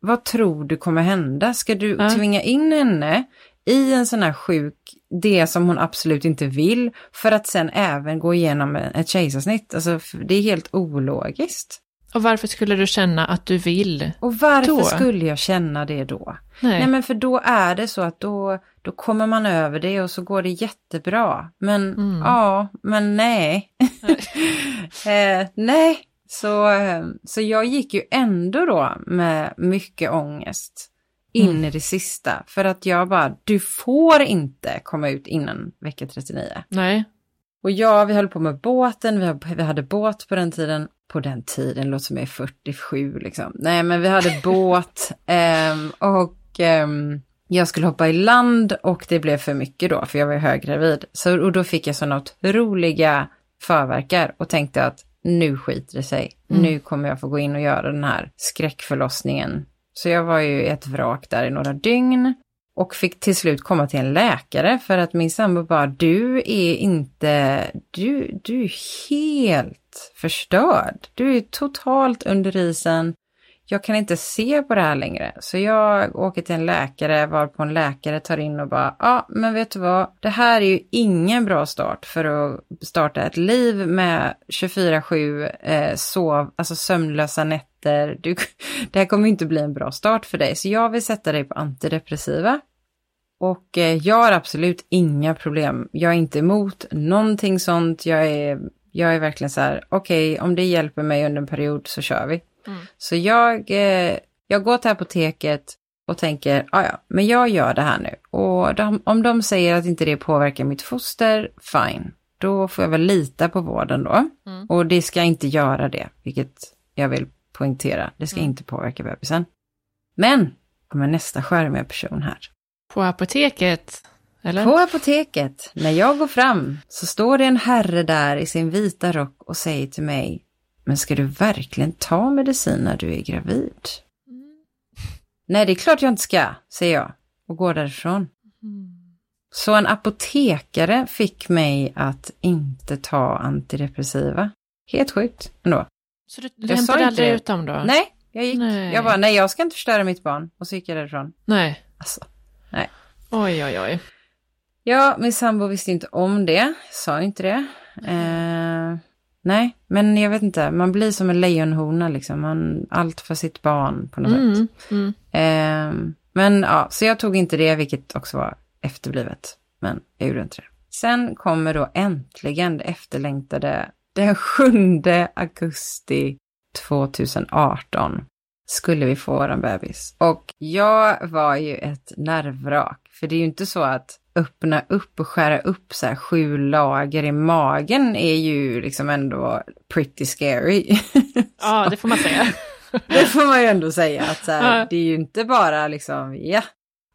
vad tror du kommer hända? Ska du Ja. tvinga in henne i en sån här sjuk, det som hon absolut inte vill, för att sen även gå igenom ett kejsarsnitt? Alltså det är helt ologiskt. Och varför skulle du känna att du vill? Och varför Då? skulle jag känna det då? Nej. Nej men för då är det så att då, då kommer man över det och så går det jättebra. Men Mm. ja, men nej. eh, nej, så, eh, så jag gick ju ändå då med mycket ångest in Mm. i det sista. För att jag bara, du får inte komma ut innan vecka 39. Nej. Och ja, vi höll på med båten, vi, vi hade båt på den tiden. På den tiden, låter som jag är 47 liksom. Nej, men vi hade båt ehm, och ehm, jag skulle hoppa i land och det blev för mycket då, för jag var höggravid. Så, och då fick jag sådana otroliga förverkar och tänkte att nu skiter det sig. Mm. Nu kommer jag få gå in och göra den här skräckförlossningen. Så jag var ju ett vrak där i några dygn. Och fick till slut komma till en läkare för att min sambo bara, du är inte, du, du är helt förstörd. Du är totalt under isen jag kan inte se på det här längre. Så jag åker till en läkare varpå en läkare tar in och bara, ja men vet du vad, det här är ju ingen bra start för att starta ett liv med 24-7 eh, sov, alltså sömnlösa nätter. Du, det här kommer inte bli en bra start för dig. Så jag vill sätta dig på antidepressiva. Och eh, jag har absolut inga problem. Jag är inte emot någonting sånt. Jag är, jag är verkligen så här, okej, okay, om det hjälper mig under en period så kör vi. Mm. Så jag, eh, jag går till apoteket och tänker, ja ja, men jag gör det här nu. Och de, om de säger att inte det påverkar mitt foster, fine. Då får jag väl lita på vården då. Mm. Och det ska inte göra det, vilket jag vill poängtera. Det ska mm. inte påverka bebisen. Men kommer nästa skärmiga person här. På apoteket? Eller? På apoteket, när jag går fram, så står det en herre där i sin vita rock och säger till mig, men ska du verkligen ta medicin när du är gravid? Mm. Nej, det är klart jag inte ska, säger jag och går därifrån. Mm. Så en apotekare fick mig att inte ta antidepressiva. Helt sjukt ändå. Så du lämnade aldrig ut dem då? Nej, jag gick. Nej. Jag bara, nej jag ska inte förstöra mitt barn. Och så gick jag därifrån. Nej. Alltså, nej. Oj, oj, oj. Ja, min sambo visste inte om det, sa inte det. Eh, nej, men jag vet inte, man blir som en lejonhona liksom. Man, allt för sitt barn på något mm, sätt. Mm. Eh, men ja, så jag tog inte det, vilket också var efterblivet. Men jag gjorde inte det. Sen kommer då äntligen det efterlängtade den 7 augusti 2018 skulle vi få våran bebis. Och jag var ju ett nervvrak. För det är ju inte så att öppna upp och skära upp så här sju lager i magen är ju liksom ändå pretty scary. Ja, det får man säga. det får man ju ändå säga att så här, det är ju inte bara liksom, ja,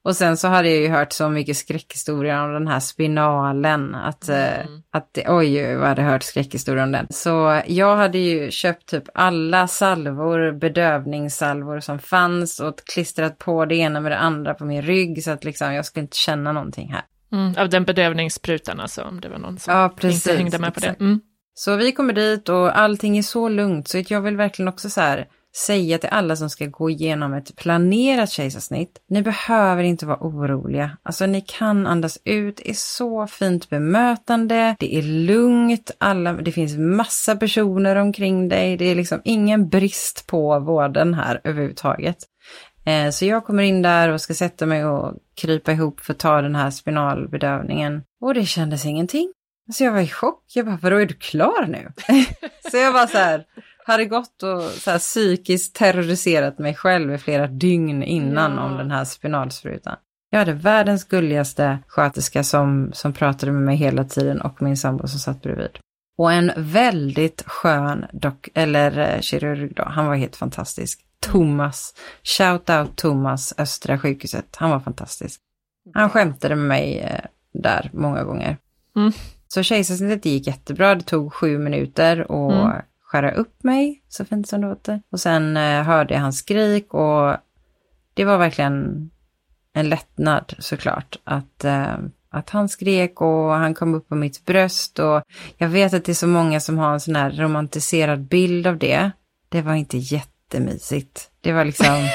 och sen så hade jag ju hört så mycket skräckhistorier om den här spinalen. Att, eh, mm. att oj, jag hade hört skräckhistorier om den. Så jag hade ju köpt typ alla salvor, bedövningssalvor som fanns och klistrat på det ena med det andra på min rygg så att liksom jag skulle inte känna någonting här. Mm, av den bedövningssprutan alltså, om det var någon som ja, precis, inte hängde med på det. Mm. Så vi kommer dit och allting är så lugnt så jag vill verkligen också så här säga till alla som ska gå igenom ett planerat kejsarsnitt, ni behöver inte vara oroliga. Alltså ni kan andas ut, det är så fint bemötande, det är lugnt, alla, det finns massa personer omkring dig, det är liksom ingen brist på vården här överhuvudtaget. Eh, så jag kommer in där och ska sätta mig och krypa ihop för att ta den här spinalbedövningen. Och det kändes ingenting. Så jag var i chock. Jag bara, vadå är du klar nu? så jag bara så här, hade gått och så här, psykiskt terroriserat mig själv i flera dygn innan ja. om den här spinalsprutan. Jag hade världens gulligaste sköterska som, som pratade med mig hela tiden och min sambo som satt bredvid. Och en väldigt skön dock, eller eh, kirurg då, han var helt fantastisk. Thomas, shout out Thomas, Östra sjukhuset, han var fantastisk. Han skämtade med mig eh, där många gånger. Mm. Så kejsarsnittet gick jättebra, det tog sju minuter och mm skära upp mig, så fint som det låter. Och sen eh, hörde jag hans skrik och det var verkligen en lättnad såklart att, eh, att han skrek och han kom upp på mitt bröst och jag vet att det är så många som har en sån här romantiserad bild av det. Det var inte jättemysigt. Det var liksom,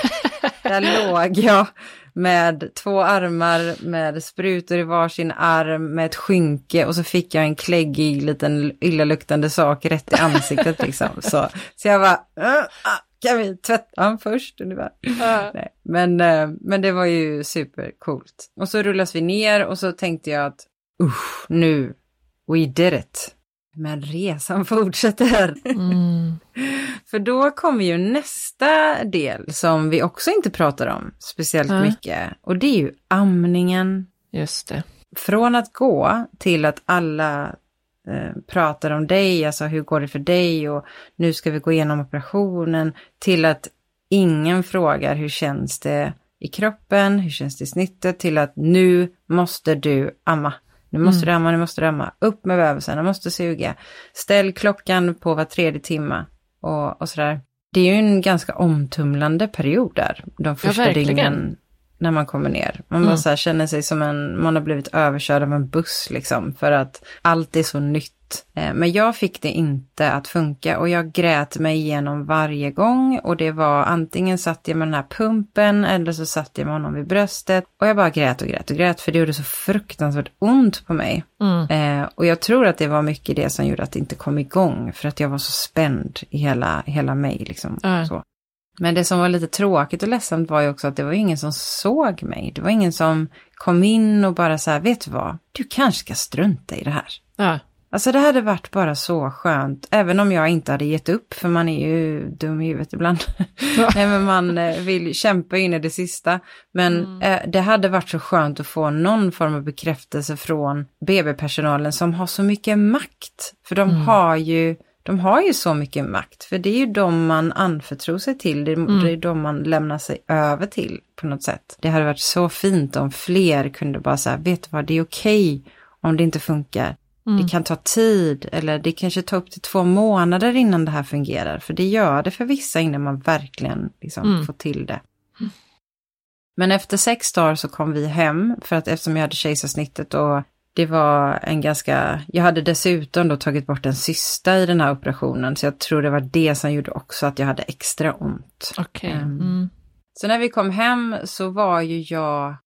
där låg jag med två armar med sprutor i varsin arm med ett skynke och så fick jag en kläggig liten illaluktande sak rätt i ansiktet liksom. Så, så jag bara, kan vi tvätta honom först? Ungefär. Uh. Nej. Men, eh, men det var ju supercoolt. Och så rullas vi ner och så tänkte jag att, usch, nu, we did it. Men resan fortsätter. Mm. För då kommer ju nästa del som vi också inte pratar om speciellt äh. mycket. Och det är ju amningen. Just det. Från att gå till att alla eh, pratar om dig, alltså hur går det för dig och nu ska vi gå igenom operationen, till att ingen frågar hur känns det i kroppen, hur känns det i snittet, till att nu måste du amma. Nu måste mm. du amma, nu måste du amma. Upp med bebisen, den måste suga. Ställ klockan på var tredje timma och, och sådär. Det är ju en ganska omtumlande period där, de första ja, dygnen. När man kommer ner. Man bara Mm. så här, känner sig som en, man har blivit överkörd av en buss liksom, för att allt är så nytt. Eh, Men jag fick det inte att funka och jag grät mig igenom varje gång och det var antingen satt jag med den här pumpen eller så satt jag med honom vid bröstet och jag bara grät och grät och grät för det gjorde så fruktansvärt ont på mig. Mm. Eh, och jag tror att det var mycket det som gjorde att det inte kom igång för att jag var så spänd i hela, hela mig liksom. Ja. Så. Men det som var lite tråkigt och ledsamt var ju också att det var ingen som såg mig. Det var ingen som kom in och bara så här, vet du vad, du kanske ska strunta i det här. Ja. Alltså det hade varit bara så skönt, även om jag inte hade gett upp, för man är ju dum i huvudet ibland. Nej men man eh, vill kämpa in i det sista. Men eh, det hade varit så skönt att få någon form av bekräftelse från BB-personalen som har så mycket makt. För de har ju de har ju så mycket makt, för det är ju de man anförtror sig till, det är, det är de man lämnar sig över till på något sätt. Det hade varit så fint om fler kunde bara säga, vet du vad, det är okej om det inte funkar. Det kan ta tid eller det kanske tar upp till två månader innan det här fungerar. För det gör det för vissa innan man verkligen liksom får till det. Men efter sex dagar så kom vi hem för att eftersom jag hade kejsarsnittet och det var en ganska, jag hade dessutom då tagit bort en cysta i den här operationen så jag tror det var det som gjorde också att jag hade extra ont. Okej. Ehm, Mm. Så när vi kom hem så var ju jag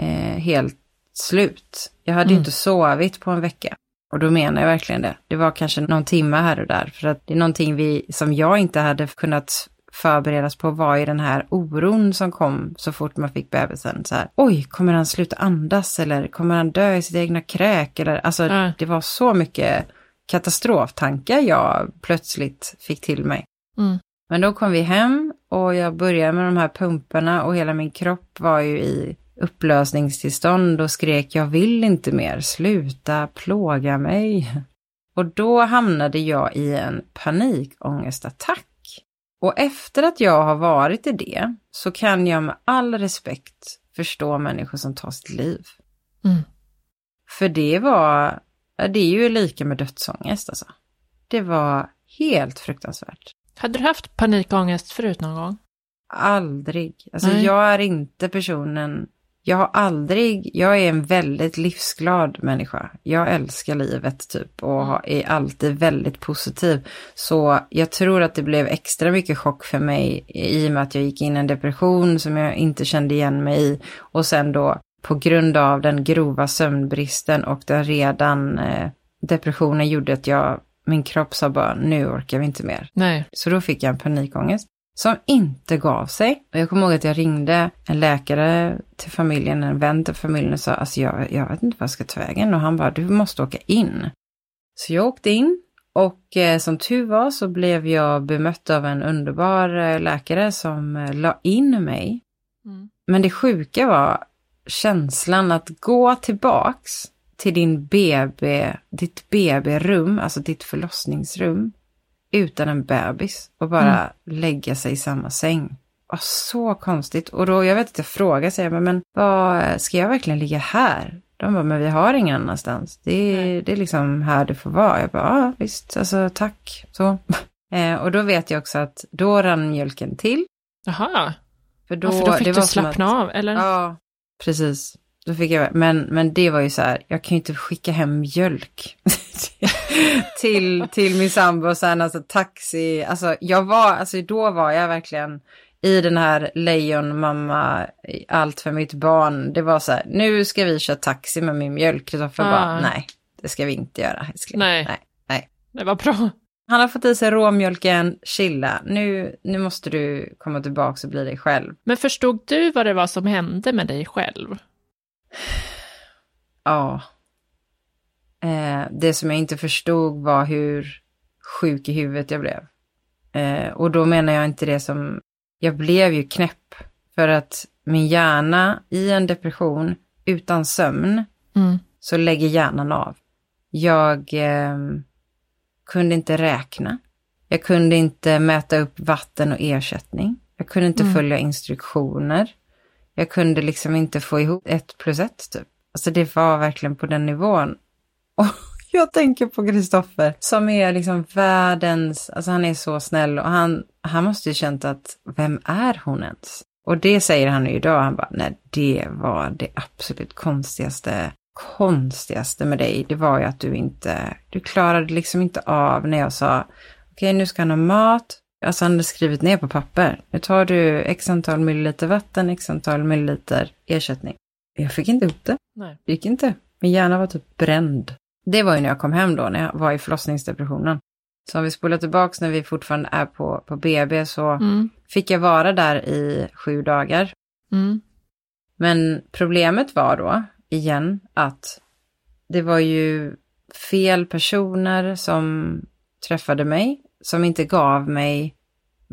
eh, helt slut. Jag hade Mm. inte sovit på en vecka. Och då menar jag verkligen det. Det var kanske någon timme här och där. För att det är någonting vi, som jag inte hade kunnat förberedas på var ju den här oron som kom så fort man fick bebisen. Så här, Oj, kommer han sluta andas eller kommer han dö i sitt egna kräk? Eller, alltså, Ja. Det var så mycket katastroftankar jag plötsligt fick till mig. Mm. Men då kom vi hem och jag började med de här pumparna och hela min kropp var ju i upplösningstillstånd och skrek jag vill inte mer, sluta plåga mig. Och då hamnade jag i en panikångestattack. Och efter att jag har varit i det så kan jag med all respekt förstå människor som tar sitt liv. Mm. För det var, det är ju lika med dödsångest alltså. Det var helt fruktansvärt. Hade du haft panikångest förut någon gång? Aldrig. Alltså Nej. jag är inte personen, jag har aldrig, jag är en väldigt livsglad människa. Jag älskar livet typ och är alltid väldigt positiv. Så jag tror att det blev extra mycket chock för mig i och med att jag gick in i en depression som jag inte kände igen mig i. Och sen då på grund av den grova sömnbristen och den redan eh, depressionen gjorde att jag, min kropp sa bara nu orkar vi inte mer. Nej. Så då fick jag en panikångest som inte gav sig. Och jag kommer ihåg att jag ringde en läkare till familjen, en vän till familjen och sa alltså jag, jag vet inte vad jag ska ta vägen. Och han bara, du måste åka in. Så jag åkte in och eh, som tur var så blev jag bemött av en underbar eh, läkare som eh, la in mig. Mm. Men det sjuka var känslan att gå tillbaks till din BB, ditt BB-rum, alltså ditt förlossningsrum, utan en bebis och bara lägga sig i samma säng. var så konstigt. Och då, jag vet att jag frågade, säger jag, men vad, ska jag verkligen ligga här? De bara, men vi har ingen annanstans. Det är, det är liksom här du får vara. Jag bara, ja visst, alltså tack. Så. eh, och då vet jag också att då rann mjölken till. Jaha. För då, ja, för då fick du slappna att- av, eller? Ja, precis. Då fick jag, men, men det var ju så här, jag kan ju inte skicka hem mjölk till, till min sambo och sen alltså taxi, alltså jag var, alltså då var jag verkligen i den här lejonmamma, allt för mitt barn. Det var så här, nu ska vi köra taxi med min mjölk. Kristoffer Ah. bara, nej, det ska vi inte göra. älskling. Nej. nej, nej. Det var bra. Han har fått i sig råmjölken, chilla, nu, nu måste du komma tillbaka och bli dig själv. Men förstod du vad det var som hände med dig själv? Ja. Eh, det som jag inte förstod var hur sjuk i huvudet jag blev. Eh, och då menar jag inte det som, jag blev ju knäpp. För att min hjärna i en depression utan sömn Mm. så lägger hjärnan av. Jag eh, kunde inte räkna. Jag kunde inte mäta upp vatten och ersättning. Jag kunde inte Mm. följa instruktioner. Jag kunde liksom inte få ihop ett plus ett typ. Alltså det var verkligen på den nivån. Och jag tänker på Kristoffer som är liksom världens, alltså han är så snäll och han, han måste ju känt att vem är hon ens? Och det säger han ju idag, han bara, nej det var det absolut konstigaste, konstigaste med dig. Det var ju att du inte, du klarade liksom inte av när jag sa, okej okay, nu ska han ha mat. Alltså han hade skrivit ner på papper, nu tar du x antal milliliter vatten, x antal milliliter ersättning. Jag fick inte ihop det. Nej. Det gick inte. Min hjärna var typ bränd. Det var ju när jag kom hem då, när jag var i förlossningsdepressionen. Så om vi spolar tillbaks när vi fortfarande är på, på BB så Mm. fick jag vara där i sju dagar. Mm. Men problemet var då, igen, att det var ju fel personer som träffade mig, som inte gav mig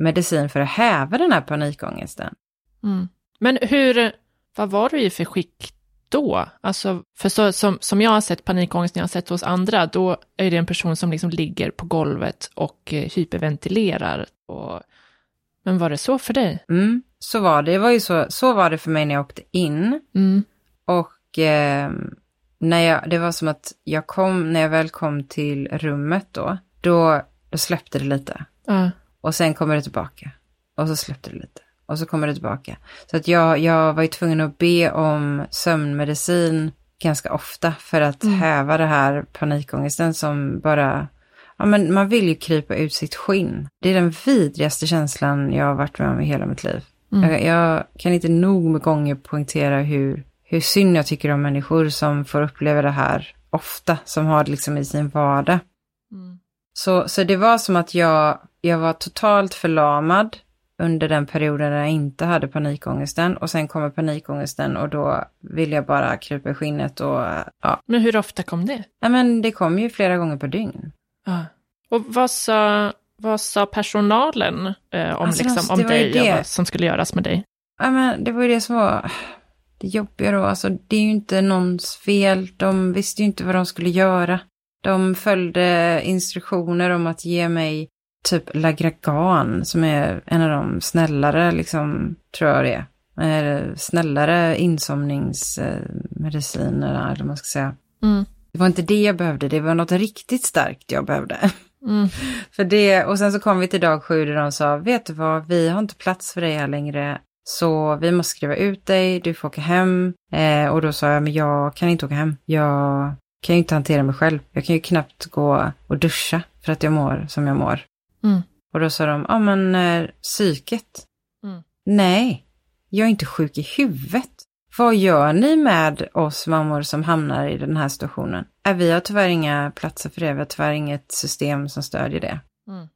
medicin för att häva den här panikångesten. Mm. Men hur, vad var du i för skick då? Alltså, för så, som, som jag har sett panikångest när jag har sett hos andra, då är det en person som liksom ligger på golvet och eh, hyperventilerar. Och, men var det så för dig? Mm, så var det. det var ju så, så var det för mig när jag åkte in. Mm. Och eh, när jag, det var som att jag kom, när jag väl kom till rummet då, då, då släppte det lite. Ja. Och sen kommer det tillbaka. Och så släppte det lite. Och så kommer det tillbaka. Så att jag, jag var ju tvungen att be om sömnmedicin ganska ofta för att Mm. häva det här panikångesten som bara, ja men man vill ju krypa ut sitt skinn. Det är den vidrigaste känslan jag har varit med om i hela mitt liv. Mm. Jag, jag kan inte nog med gånger poängtera hur, hur synd jag tycker om människor som får uppleva det här ofta, som har det liksom i sin vardag. Mm. Så, så det var som att jag, jag var totalt förlamad under den perioden när jag inte hade panikångesten och sen kommer panikångesten och då vill jag bara krypa i skinnet och ja. Men hur ofta kom det? ja men det kom ju flera gånger per dygn. Ja. Och vad sa, vad sa personalen eh, om, Alltså, liksom, om dig och vad som skulle göras med dig? Ja men det var ju det som var det jobbiga då, alltså det är ju inte någons fel, de visste ju inte vad de skulle göra. De följde instruktioner om att ge mig typ Lagragan som är en av de snällare, liksom, tror jag det är. Eh, Snällare insomningsmediciner, eller man ska säga. Mm. Det var inte det jag behövde, det var något riktigt starkt jag behövde. Mm. För det, och sen så kom vi till dag sju där de sa, vet du vad, vi har inte plats för dig här längre. Så vi måste skriva ut dig, du får åka hem. Eh, och då sa jag, men jag kan inte åka hem. Jag kan ju inte hantera mig själv. Jag kan ju knappt gå och duscha för att jag mår som jag mår. Mm. Och då sa de, ja men eh, psyket. Mm. Nej, jag är inte sjuk i huvudet. Vad gör ni med oss mammor som hamnar i den här situationen? Äh, vi har tyvärr inga platser för det, vi har tyvärr inget system som stödjer det. Mm.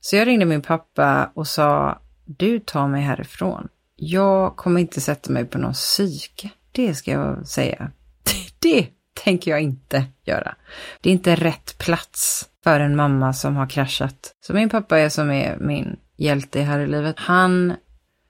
Så jag ringde min pappa och sa, du tar mig härifrån. Jag kommer inte sätta mig på någon psyke. Det ska jag säga. Det tänker jag inte göra. Det är inte rätt plats för en mamma som har kraschat. Så min pappa är som är min hjälte här i livet. Han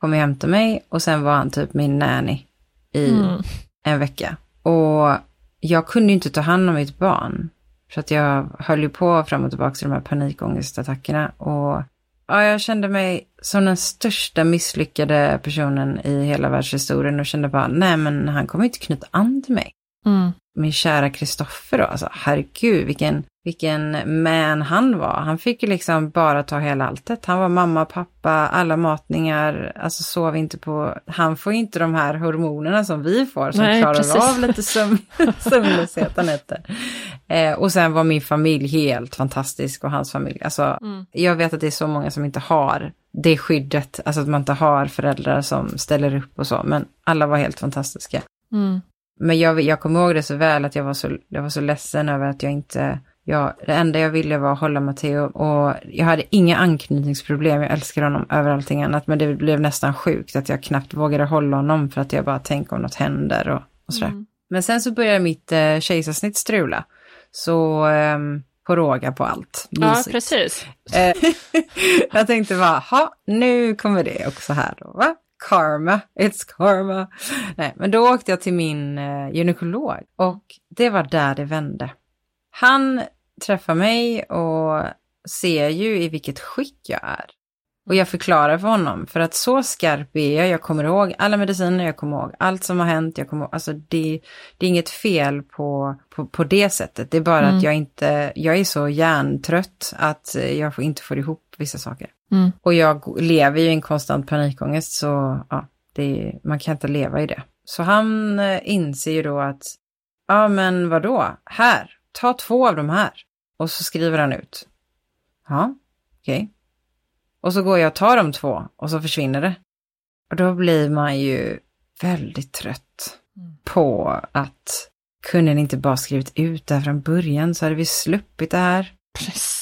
kom och hämtade mig och sen var han typ min nanny i Mm. en vecka. Och jag kunde ju inte ta hand om mitt barn. För att jag höll ju på fram och tillbaka till de här panikångestattackerna. Och ja, jag kände mig som den största misslyckade personen i hela världshistorien och kände bara, nej men han kommer inte knyta an till mig. Mm. Min kära Kristoffer då, alltså herregud vilken, vilken man han var. Han fick ju liksom bara ta hela alltet. Han var mamma, pappa, alla matningar, alltså sov inte på, han får ju inte de här hormonerna som vi får som Nej, klarar precis. av lite sömn, sömnlösheta nätter. Eh, och sen var min familj helt fantastisk och hans familj, alltså Mm. jag vet att det är så många som inte har det skyddet, alltså att man inte har föräldrar som ställer upp och så, men alla var helt fantastiska. Mm. Men jag, jag kommer ihåg det så väl att jag var så, jag var så ledsen över att jag inte, jag, det enda jag ville var att hålla Matteo och jag hade inga anknytningsproblem, jag älskar honom över allting annat, men det blev nästan sjukt att jag knappt vågade hålla honom för att jag bara tänkte om något händer och, och sådär. Mm. Men sen så började mitt eh, kejsarsnitt strula, så ehm, på råga på allt. Ja, Mysigt. precis. Eh, jag tänkte bara, ha, nu kommer det också här då, va? Karma, it's karma. Nej, men då åkte jag till min eh, gynekolog och det var där det vände. Han träffar mig och ser ju i vilket skick jag är. Och jag förklarar för honom, för att så skarp är jag, jag kommer ihåg alla mediciner, jag kommer ihåg allt som har hänt, jag kommer ihåg, alltså det, det är inget fel på, på, på det sättet, det är bara Mm. att jag inte, jag är så hjärntrött att jag inte får ihop vissa saker. Mm. Och jag lever ju i en konstant panikångest så ja, det, man kan inte leva i det. Så han eh, inser ju då att, ja men vadå, här, ta två av de här. Och så skriver han ut. Ja, okej. Okay. Och så går jag och tar de två och så försvinner det. Och då blir man ju väldigt trött Mm. på att kunde ni inte bara skrivit ut det här från början så hade vi sluppit det här. Precis.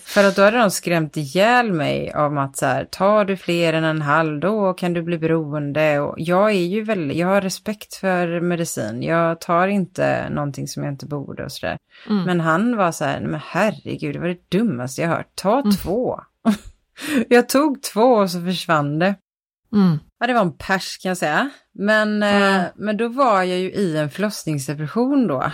För att då hade de skrämt ihjäl mig om att så här, tar du fler än en halv då kan du bli beroende. Och jag är ju väldigt, jag har respekt för medicin. Jag tar inte någonting som jag inte borde och sådär. Mm. Men han var så här, men herregud, det var det dummaste jag hört. Ta Mm. två. jag tog två och så försvann det. Mm. Ja, det var en pers kan jag säga. Men, Ja. eh, men då var jag ju i en förlossningsdepression då.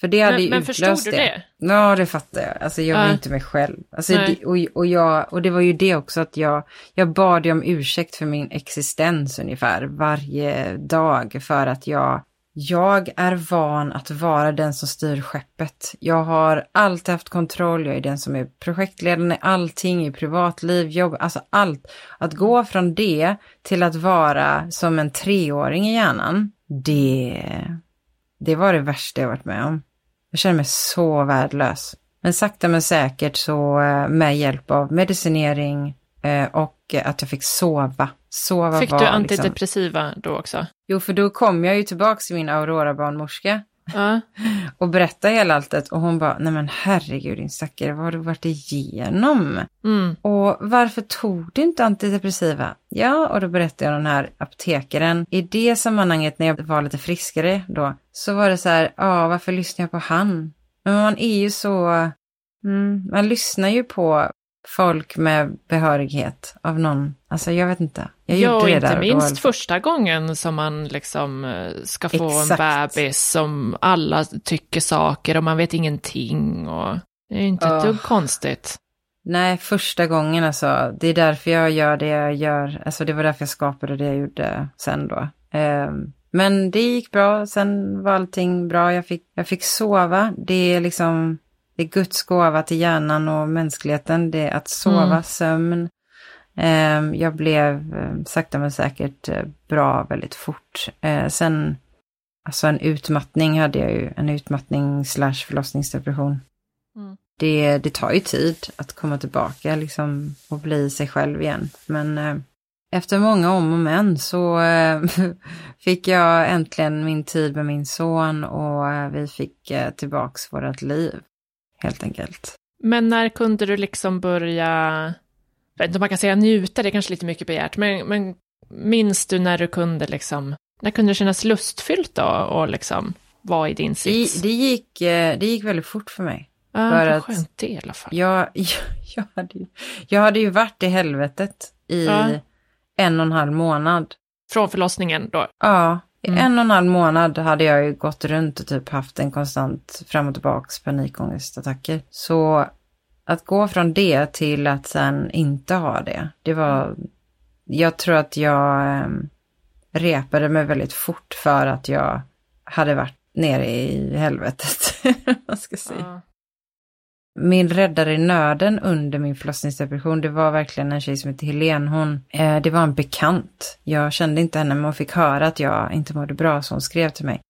För det hade Men, ju men utlöst förstod du det. det? Ja, det fattar jag. Alltså jag var Ja. inte mig själv. Alltså, det, och, och, jag, och det var ju det också att jag, jag bad om ursäkt för min existens ungefär varje dag för att jag, jag är van att vara den som styr skeppet. Jag har alltid haft kontroll, jag är den som är projektledaren i allting, i privatliv, jobb, alltså allt. Att gå från det till att vara som en treåring i hjärnan, det, det var det värsta jag varit med om. Jag känner mig så värdelös. Men sakta men säkert så eh, med hjälp av medicinering eh, och att jag fick sova. Sova Fick var du liksom... antidepressiva då också? Jo, för då kom jag ju tillbaka till min Aurora-barnmorska Ja. och berättade hela alltet och hon bara, nej men herregud din stackare, vad har du varit igenom? Mm. Och varför tog du inte antidepressiva? Ja, och då berättade jag den här apotekaren. I det sammanhanget när jag var lite friskare då, så var det så här, ja, varför lyssnar jag på han? Men man är ju så, mm, man lyssnar ju på folk med behörighet av någon. Alltså jag vet inte. Jag Ja, gjorde det inte där minst första gången som man liksom eh, ska få Exakt. en bebis som alla tycker saker och man vet ingenting och det är inte ett Åh. dugg konstigt. Nej, första gången alltså. Det är därför jag gör det jag gör. Alltså det var därför jag skapade det jag gjorde sen då. Ehm, men det gick bra. Sen var allting bra. Jag fick, jag fick sova. Det är liksom, det är Guds gåva till hjärnan och mänskligheten. Det är att sova, Mm. sömn. Ehm, jag blev eh, sakta men säkert eh, bra väldigt fort. Eh, sen, alltså en utmattning hade jag ju. En utmattning slash förlossningsdepression Mm. det, det tar ju tid att komma tillbaka liksom och bli sig själv igen. Men eh, efter många om och men så fick jag äntligen min tid med min son och vi fick tillbaks vårt liv. Helt enkelt. Men när kunde du liksom börja, jag vet inte om man kan säga njuta, det är kanske lite mycket begärt, men, men minns du när du kunde liksom, när kunde det kännas lustfyllt då och liksom vara i din Det, sits? det, gick, eh, det gick väldigt fort för mig. ja, för vad att- skönt det i alla fall. Jag, jag, jag, hade, ju, jag hade ju varit i helvetet i Ja. en och en halv månad. Från förlossningen då? Ja, i Mm. en och en halv månad hade jag ju gått runt och typ haft en konstant fram och tillbaks panikångestattacker. Så att gå från det till att sen inte ha det, det var... Jag tror att jag eh, repade mig väldigt fort för att jag hade varit nere i helvetet. Vad ska jag säga. Min räddare i nöden under min förlossningsdepression, det var verkligen en tjej som hette Helen. Hon, eh, det var en bekant. Jag kände inte henne, men hon fick höra att jag inte mådde bra, så hon skrev till mig.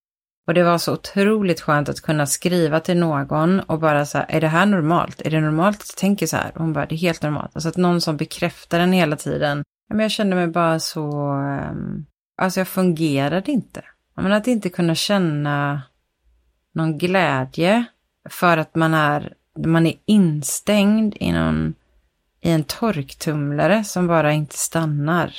Och det var så otroligt skönt att kunna skriva till någon och bara så här, är det här normalt? Är det normalt att jag tänker så här? Och hon bara, det är helt normalt. Alltså att någon som bekräftar den hela tiden. Ja, men jag kände mig bara så, ehm, alltså jag fungerade inte. Men att inte kunna känna någon glädje för att man är, man är instängd i, någon, i en torktumlare som bara inte stannar.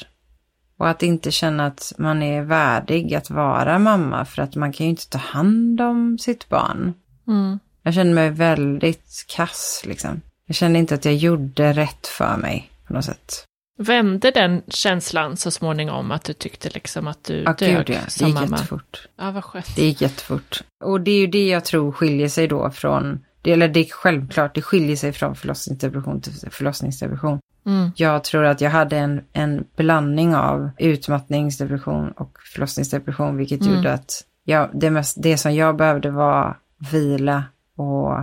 Och att inte känna att man är värdig att vara mamma för att man kan ju inte ta hand om sitt barn. Mm. Jag kände mig väldigt kass liksom. Jag kände inte att jag gjorde rätt för mig på något sätt. Vände den känslan så småningom att du tyckte liksom att du Ja, dög gud ja. Det gick mamma? jättefort. Ja, vad skönt. Det gick jättefort. Och det är ju det jag tror skiljer sig då från, det, eller det är självklart, det skiljer sig från förlossningsdepression till förlossningsdepression. Mm. Jag tror att jag hade en, en blandning av utmattningsdepression och förlossningsdepression, vilket Mm. gjorde att jag, det, mest, det som jag behövde var vila och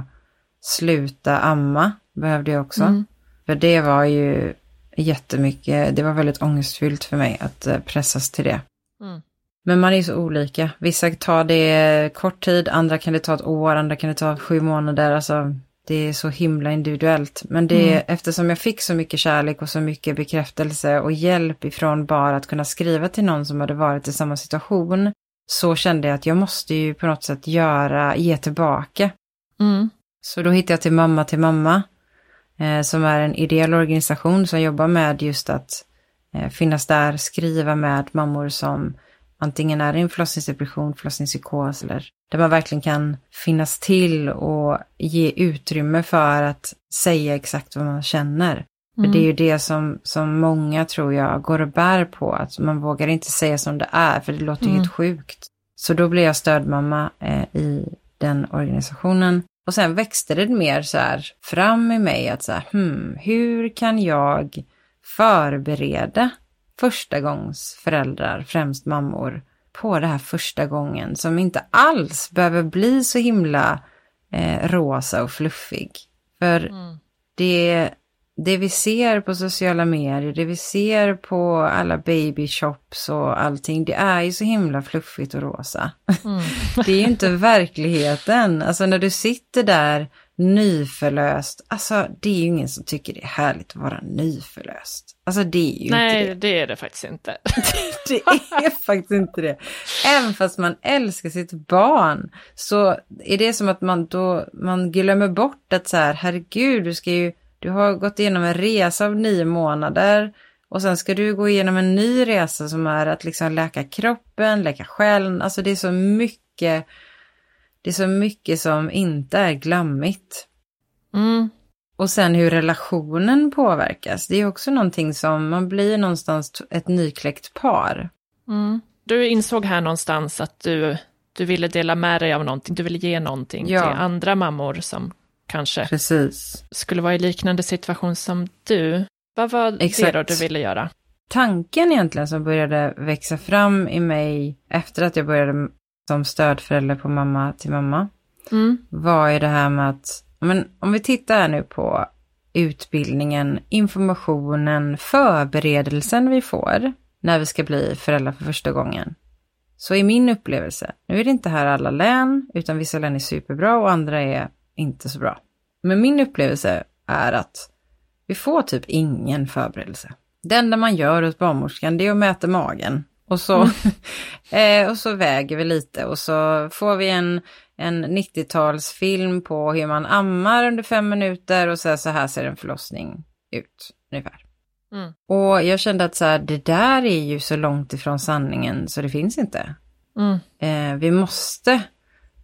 sluta amma, behövde jag också. Mm. För det var ju jättemycket, det var väldigt ångestfyllt för mig att eh, pressas till det. Mm. Men man är så olika. Vissa tar det kort tid, andra kan det ta ett år, andra kan det ta sju månader. Alltså, det är så himla individuellt. Men det mm. eftersom jag fick så mycket kärlek och så mycket bekräftelse och hjälp ifrån bara att kunna skriva till någon som hade varit i samma situation, så kände jag att jag måste ju på något sätt göra, ge tillbaka. Mm. Så då hittade jag till Mamma till mamma, eh, som är en ideell organisation som jobbar med just att eh, finnas där, skriva med mammor som antingen är i en förlossningsdepression, förlossningspsykos eller där man verkligen kan finnas till och ge utrymme för att säga exakt vad man känner. Mm. För det är ju det som, som många tror jag går och bär på, att man vågar inte säga som det är, för det låter mm. helt sjukt. Så då blev jag stödmamma eh, i den organisationen. Och sen växte det mer så här fram i mig att så här, hmm, hur kan jag förbereda första gångs föräldrar, främst mammor, på det här första gången som inte alls behöver bli så himla eh, rosa och fluffig. För mm. det, det vi ser på sociala medier, det vi ser på alla baby shops och allting, det är ju så himla fluffigt och rosa. Mm. det är ju inte verkligheten. Alltså när du sitter där nyförlöst, alltså det är ju ingen som tycker det är härligt att vara nyförlöst. Alltså det är ju Nej, inte det. Nej, det är det faktiskt inte. det är faktiskt inte det. Även fast man älskar sitt barn så är det som att man då, man glömmer bort att så här, herregud, du ska ju, du har gått igenom en resa av nio månader och sen ska du gå igenom en ny resa som är att liksom läka kroppen, läka själen, alltså det är så mycket det är så mycket som inte är glammigt. Mm. Och sen hur relationen påverkas. Det är också någonting som man blir någonstans ett nykläckt par. Mm. Du insåg här någonstans att du, du ville dela med dig av någonting, du ville ge någonting ja. till andra mammor som kanske Precis. skulle vara i liknande situation som du. Vad var Exakt. det då du ville göra? Tanken egentligen som började växa fram i mig efter att jag började som stödförälder på mamma till mamma mm. var ju det här med att, men om vi tittar här nu på utbildningen, informationen, förberedelsen vi får när vi ska bli föräldrar för första gången. Så i min upplevelse, nu är det inte här alla län, utan vissa län är superbra och andra är inte så bra. Men min upplevelse är att vi får typ ingen förberedelse. Det enda man gör hos barnmorskan det är att mäta magen och så, mm. eh, och så väger vi lite och så får vi en, en 90-talsfilm på hur man ammar under fem minuter och så här, så här ser en förlossning ut ungefär. Mm. Och jag kände att så här, det där är ju så långt ifrån sanningen så det finns inte. Mm. Eh, vi måste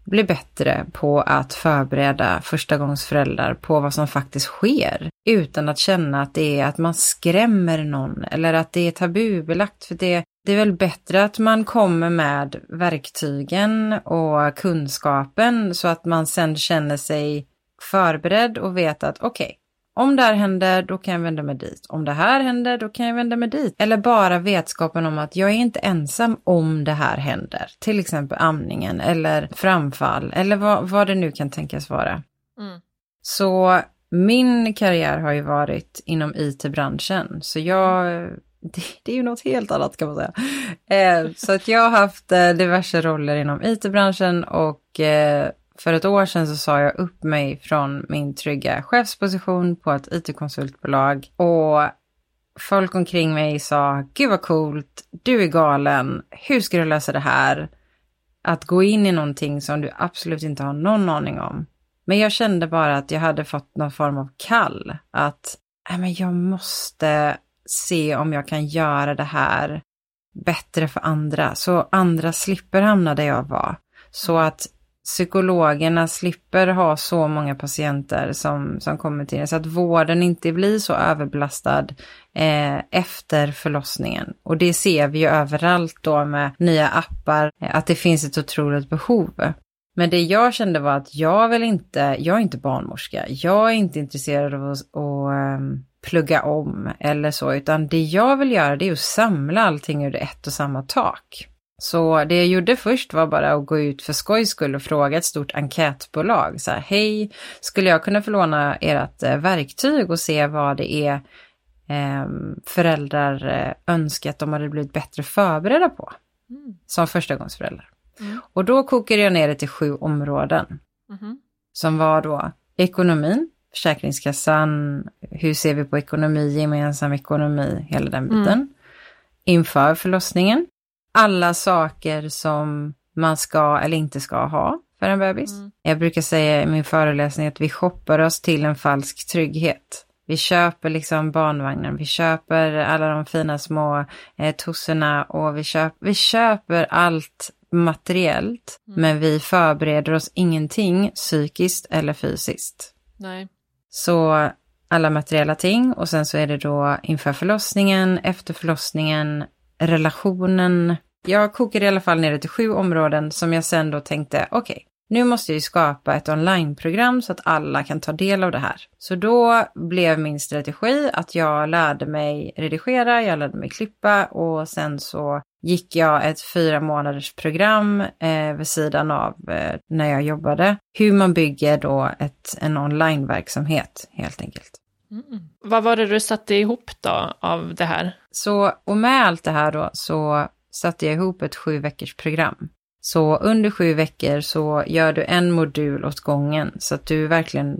bli bättre på att förbereda förstagångsföräldrar på vad som faktiskt sker. Utan att känna att det är att man skrämmer någon eller att det är tabubelagt. För det, det är väl bättre att man kommer med verktygen och kunskapen så att man sen känner sig förberedd och vet att okej, okay, om det här händer, då kan jag vända mig dit. Om det här händer, då kan jag vända mig dit. Eller bara vetskapen om att jag är inte ensam om det här händer. Till exempel amningen eller framfall eller vad, vad det nu kan tänkas vara. Mm. Så min karriär har ju varit inom IT-branschen. Så jag, det, det, är ju något helt annat kan man säga. Eh, så att jag har haft eh, diverse roller inom IT-branschen och eh, för ett år sedan så sa jag upp mig från min trygga chefsposition på ett IT-konsultbolag och folk omkring mig sa, gud vad coolt, du är galen, hur ska du lösa det här? Att gå in i någonting som du absolut inte har någon aning om. Men jag kände bara att jag hade fått någon form av kall, att äh, men jag måste se om jag kan göra det här bättre för andra, så andra slipper hamna där jag var. Så att psykologerna slipper ha så många patienter som, som kommer till det, så att vården inte blir så överbelastad eh, efter förlossningen. Och det ser vi ju överallt då med nya appar, att det finns ett otroligt behov. Men det jag kände var att jag vill inte, jag är inte barnmorska, jag är inte intresserad av att, att um, plugga om eller så, utan det jag vill göra det är att samla allting ur ett och samma tak. Så det jag gjorde först var bara att gå ut för skojs skull och fråga ett stort enkätbolag. Så här, hej, skulle jag kunna få låna ert eh, verktyg och se vad det är eh, föräldrar önskar att de hade blivit bättre förberedda på mm. som förstagångsföräldrar. Mm. Och då kokade jag ner det till sju områden. Mm. Som var då ekonomin, Försäkringskassan, hur ser vi på ekonomi, gemensam ekonomi, hela den biten. Mm. Inför förlossningen, alla saker som man ska eller inte ska ha för en bebis. Mm. Jag brukar säga i min föreläsning att vi shoppar oss till en falsk trygghet. Vi köper liksom barnvagnen, vi köper alla de fina små eh, tosserna och vi, köp, vi köper allt materiellt, mm. men vi förbereder oss ingenting psykiskt eller fysiskt. Nej. Så alla materiella ting och sen så är det då inför förlossningen, efter förlossningen, relationen. Jag kokade i alla fall ner det till sju områden som jag sen då tänkte, okej, okay, nu måste jag ju skapa ett onlineprogram så att alla kan ta del av det här. Så då blev min strategi att jag lärde mig redigera, jag lärde mig klippa och sen så gick jag ett fyra månaders program eh, vid sidan av eh, när jag jobbade. Hur man bygger då ett, en onlineverksamhet helt enkelt. Mm. Vad var det du satte ihop då av det här? Så, och med allt det här då så satte jag ihop ett sju veckors program. Så under sju veckor så gör du en modul åt gången så att du verkligen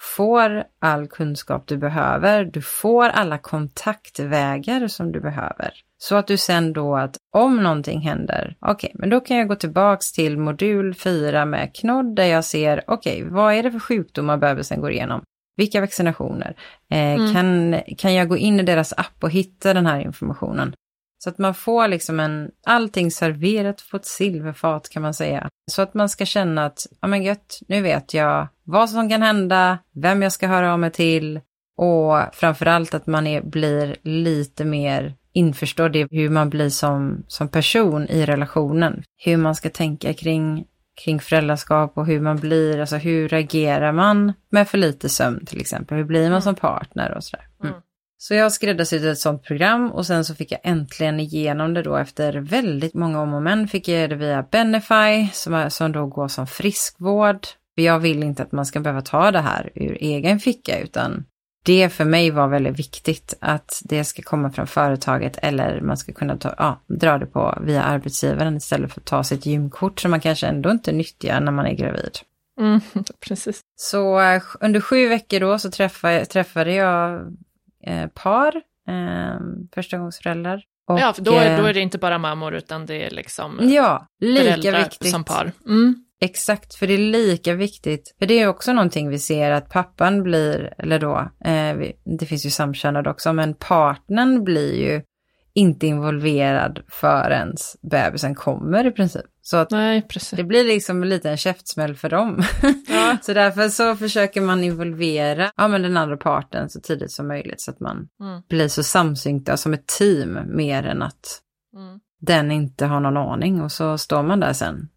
får all kunskap du behöver. Du får alla kontaktvägar som du behöver. Så att du sen då att om någonting händer, okej, okay, men då kan jag gå tillbaks till modul 4 med knodd där jag ser, okej, okay, vad är det för sjukdomar bebisen går igenom? Vilka vaccinationer? Eh, mm. kan, kan jag gå in i deras app och hitta den här informationen? Så att man får liksom en, allting serverat på ett silverfat kan man säga. Så att man ska känna att, ja men gött, nu vet jag vad som kan hända, vem jag ska höra av mig till och framförallt att man är, blir lite mer införstådd i hur man blir som, som person i relationen. Hur man ska tänka kring, kring föräldraskap och hur man blir, alltså hur reagerar man med för lite sömn till exempel? Hur blir man mm. som partner och sådär. Mm. Så jag skräddarsydde ett sånt program och sen så fick jag äntligen igenom det då efter väldigt många om och men fick jag det via Benefy som, som då går som friskvård. För jag vill inte att man ska behöva ta det här ur egen ficka utan det för mig var väldigt viktigt att det ska komma från företaget eller man ska kunna ta, ja, dra det på via arbetsgivaren istället för att ta sitt gymkort som man kanske ändå inte nyttjar när man är gravid. Mm, precis. Så uh, under sju veckor då så träffade, träffade jag eh, par, eh, förstagångsföräldrar. Och, ja, för då, är, då är det inte bara mammor utan det är liksom ja, lika viktigt. som par. Mm. Exakt, för det är lika viktigt. För det är också någonting vi ser att pappan blir, eller då, eh, det finns ju samkönade också, men partnern blir ju inte involverad förrän bebisen kommer i princip. Så att Nej, det blir liksom en liten käftsmäll för dem. Ja. så därför så försöker man involvera ja, men den andra parten så tidigt som möjligt så att man mm. blir så samsynkta som ett team mer än att mm. den inte har någon aning och så står man där sen.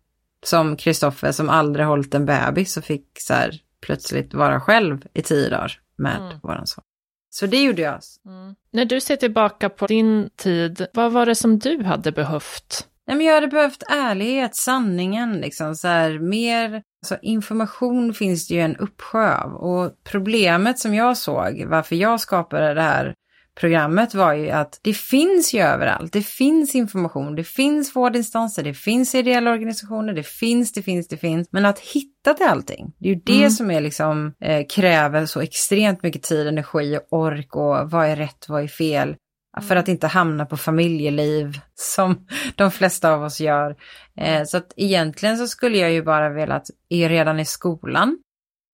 Som Kristoffer som aldrig hållit en bebis och fick så här plötsligt vara själv i tio dagar med mm. våran son. Så det gjorde jag. Mm. När du ser tillbaka på din tid, vad var det som du hade behövt? Nej, men jag hade behövt ärlighet, sanningen, liksom så här, mer alltså, information finns det ju en uppsjö av. Och problemet som jag såg, varför jag skapade det här programmet var ju att det finns ju överallt. Det finns information, det finns vårdinstanser, det finns ideella organisationer, det finns, det finns, det finns. Men att hitta till allting, det är ju det mm. som är liksom, eh, kräver så extremt mycket tid, energi och ork och vad är rätt, vad är fel. För att inte hamna på familjeliv som de flesta av oss gör. Eh, så att egentligen så skulle jag ju bara velat, redan i skolan,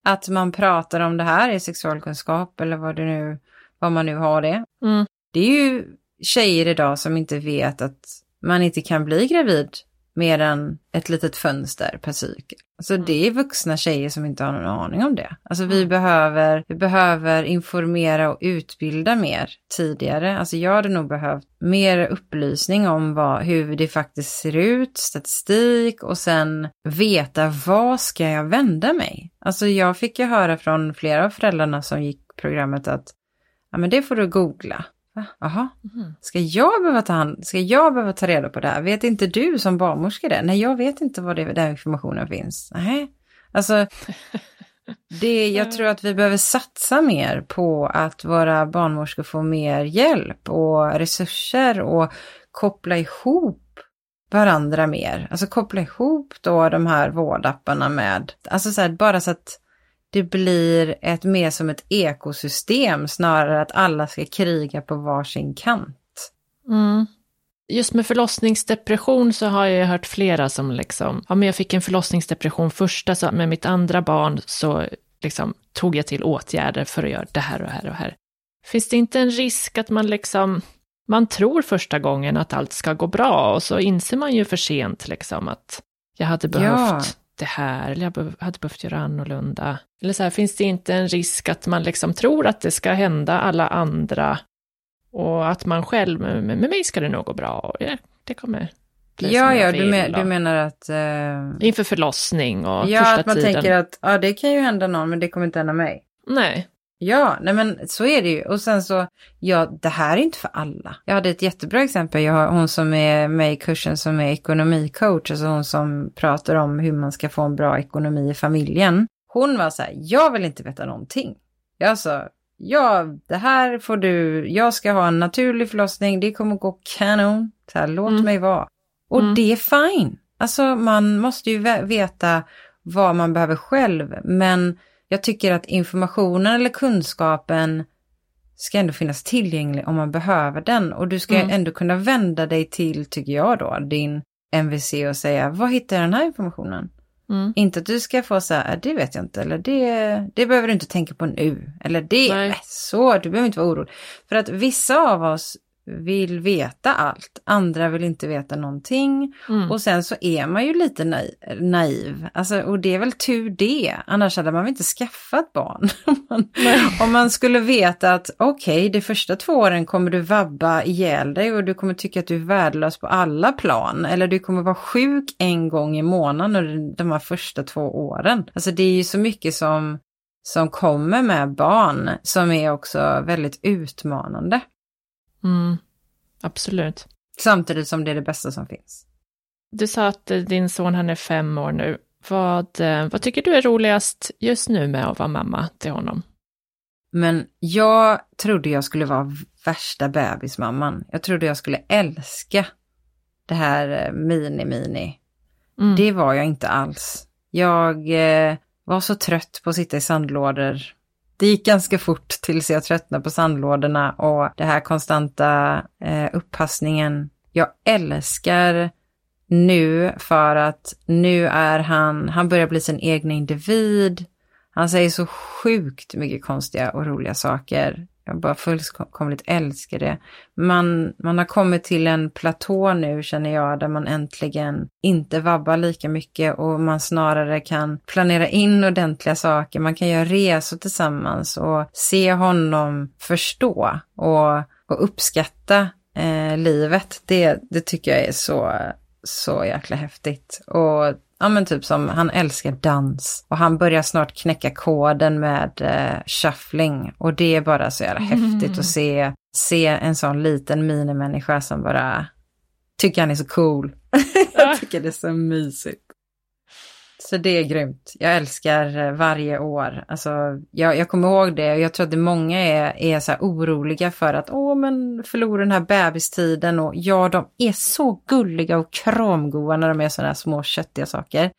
att man pratar om det här i sexualkunskap eller vad det nu vad man nu har det. Mm. Det är ju tjejer idag som inte vet att man inte kan bli gravid mer än ett litet fönster per cykel. Alltså mm. det är vuxna tjejer som inte har någon aning om det. Alltså vi, mm. behöver, vi behöver informera och utbilda mer tidigare. Alltså jag hade nog behövt mer upplysning om vad, hur det faktiskt ser ut, statistik och sen veta vad ska jag vända mig? Alltså jag fick ju höra från flera av föräldrarna som gick programmet att ja men det får du googla. Va? Jaha, mm. ska jag behöva ta hand, ska jag behöva ta reda på det här? Vet inte du som barnmorska det? Nej, jag vet inte var det, den informationen finns. Nej, alltså det, jag tror att vi behöver satsa mer på att våra barnmorskor får mer hjälp och resurser och koppla ihop varandra mer. Alltså koppla ihop då de här vårdapparna med, alltså så här, bara så att det blir ett mer som ett ekosystem snarare att alla ska kriga på varsin kant. Mm. Just med förlossningsdepression så har jag hört flera som liksom, ja men jag fick en förlossningsdepression första, så med mitt andra barn så liksom tog jag till åtgärder för att göra det här och här och här. Finns det inte en risk att man liksom, man tror första gången att allt ska gå bra och så inser man ju för sent liksom att jag hade behövt ja. Det här, eller jag hade behövt göra annorlunda. Eller så här, finns det inte en risk att man liksom tror att det ska hända alla andra och att man själv, med, mig ska det nog gå bra, och det, kommer Ja, ja, du, men, du, menar att... Uh... Inför förlossning och ja, första att man tiden. tänker att ja, det kan ju hända någon, men det kommer inte hända mig. Nej. Ja, nej men så är det ju. Och sen så, ja, det här är inte för alla. Jag hade ett jättebra exempel. Jag har hon som är med i kursen som är ekonomicoach, alltså hon som pratar om hur man ska få en bra ekonomi i familjen. Hon var så här, jag vill inte veta någonting. Jag sa, ja, det här får du, jag ska ha en naturlig förlossning, det kommer gå kanon. Så här, låt mm. mig vara. Och mm. det är fine. Alltså man måste ju veta vad man behöver själv, men jag tycker att informationen eller kunskapen ska ändå finnas tillgänglig om man behöver den. Och du ska mm. ändå kunna vända dig till, tycker jag då, din MVC och säga, vad hittar jag den här informationen? Mm. Inte att du ska få så här, det vet jag inte, eller det, det behöver du inte tänka på nu. Eller det, Nej. så, du behöver inte vara orolig. För att vissa av oss vill veta allt, andra vill inte veta någonting. Mm. Och sen så är man ju lite naiv, alltså, och det är väl tur det, annars hade man väl inte skaffat barn. Om man skulle veta att okej, okay, de första två åren kommer du vabba ihjäl dig och du kommer tycka att du är värdelös på alla plan, eller du kommer vara sjuk en gång i månaden under de här första två åren. Alltså det är ju så mycket som som kommer med barn som är också väldigt utmanande. Mm, absolut. Samtidigt som det är det bästa som finns. Du sa att eh, din son han är fem år nu. Vad, eh, vad tycker du är roligast just nu med att vara mamma till honom? Men jag trodde jag skulle vara värsta bebismamman. Jag trodde jag skulle älska det här eh, mini-mini. Mm. Det var jag inte alls. Jag eh, var så trött på att sitta i sandlådor det gick ganska fort tills jag tröttnade på sandlådorna och det här konstanta eh, upppassningen. Jag älskar nu för att nu är han, han börjar bli sin egna individ. Han säger så sjukt mycket konstiga och roliga saker. Jag bara fullkomligt älskar det. Man, man har kommit till en platå nu känner jag där man äntligen inte vabbar lika mycket och man snarare kan planera in ordentliga saker. Man kan göra resor tillsammans och se honom förstå och, och uppskatta eh, livet. Det, det tycker jag är så, så jäkla häftigt. Och ja men typ som han älskar dans och han börjar snart knäcka koden med eh, shuffling och det är bara så jävla mm. häftigt att se, se en sån liten minimänniska som bara tycker han är så cool. jag tycker det är så mysigt. Så det är grymt. Jag älskar eh, varje år. Alltså, jag, jag kommer ihåg det och jag tror att det många är, är så oroliga för att åh men förlora den här bebistiden och ja de är så gulliga och kramgoa när de är sådana här små köttiga saker.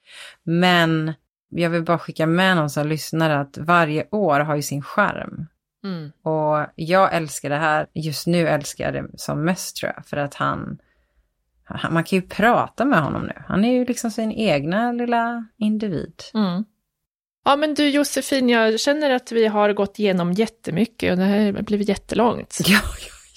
Men jag vill bara skicka med någon som lyssnar att varje år har ju sin charm. Mm. Och jag älskar det här, just nu älskar jag det som mest tror jag, för att han man kan ju prata med honom nu. Han är ju liksom sin egna lilla individ. Mm. Ja men du Josefin, jag känner att vi har gått igenom jättemycket och det här har blivit jättelångt. Ja,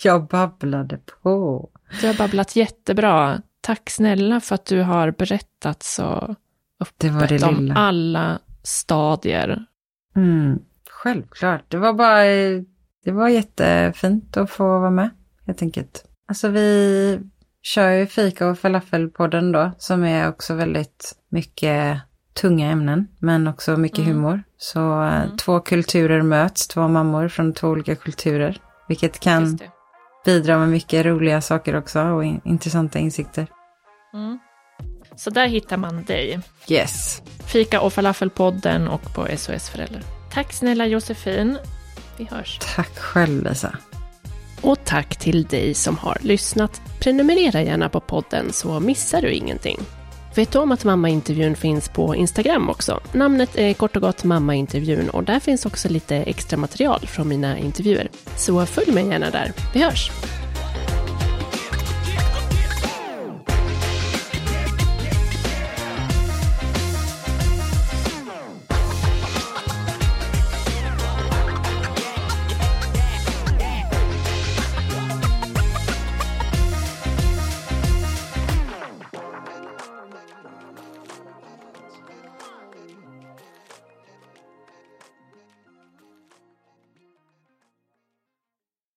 jag babblade på. Du har babblat jättebra. Tack snälla för att du har berättat så öppet det det om alla stadier. Mm, självklart, det var bara, det var jättefint att få vara med helt enkelt. Alltså vi, kör ju Fika och Falafelpodden då, som är också väldigt mycket tunga ämnen, men också mycket mm. humor. Så eh, mm. två kulturer möts, två mammor från två olika kulturer. Vilket kan bidrar med mycket roliga saker också och in intressanta insikter. Mm. Så där hittar man dig. Yes. Fika och falafelpodden och på SOS Föräldrar. Tack snälla Josefin. Vi hörs. Tack själv Lisa. Och tack till dig som har lyssnat. Prenumerera gärna på podden så missar du ingenting. Vet du om att mammaintervjun finns på Instagram också? Namnet är kort och gott mammaintervjun och där finns också lite extra material från mina intervjuer. Så följ mig gärna där. Vi hörs!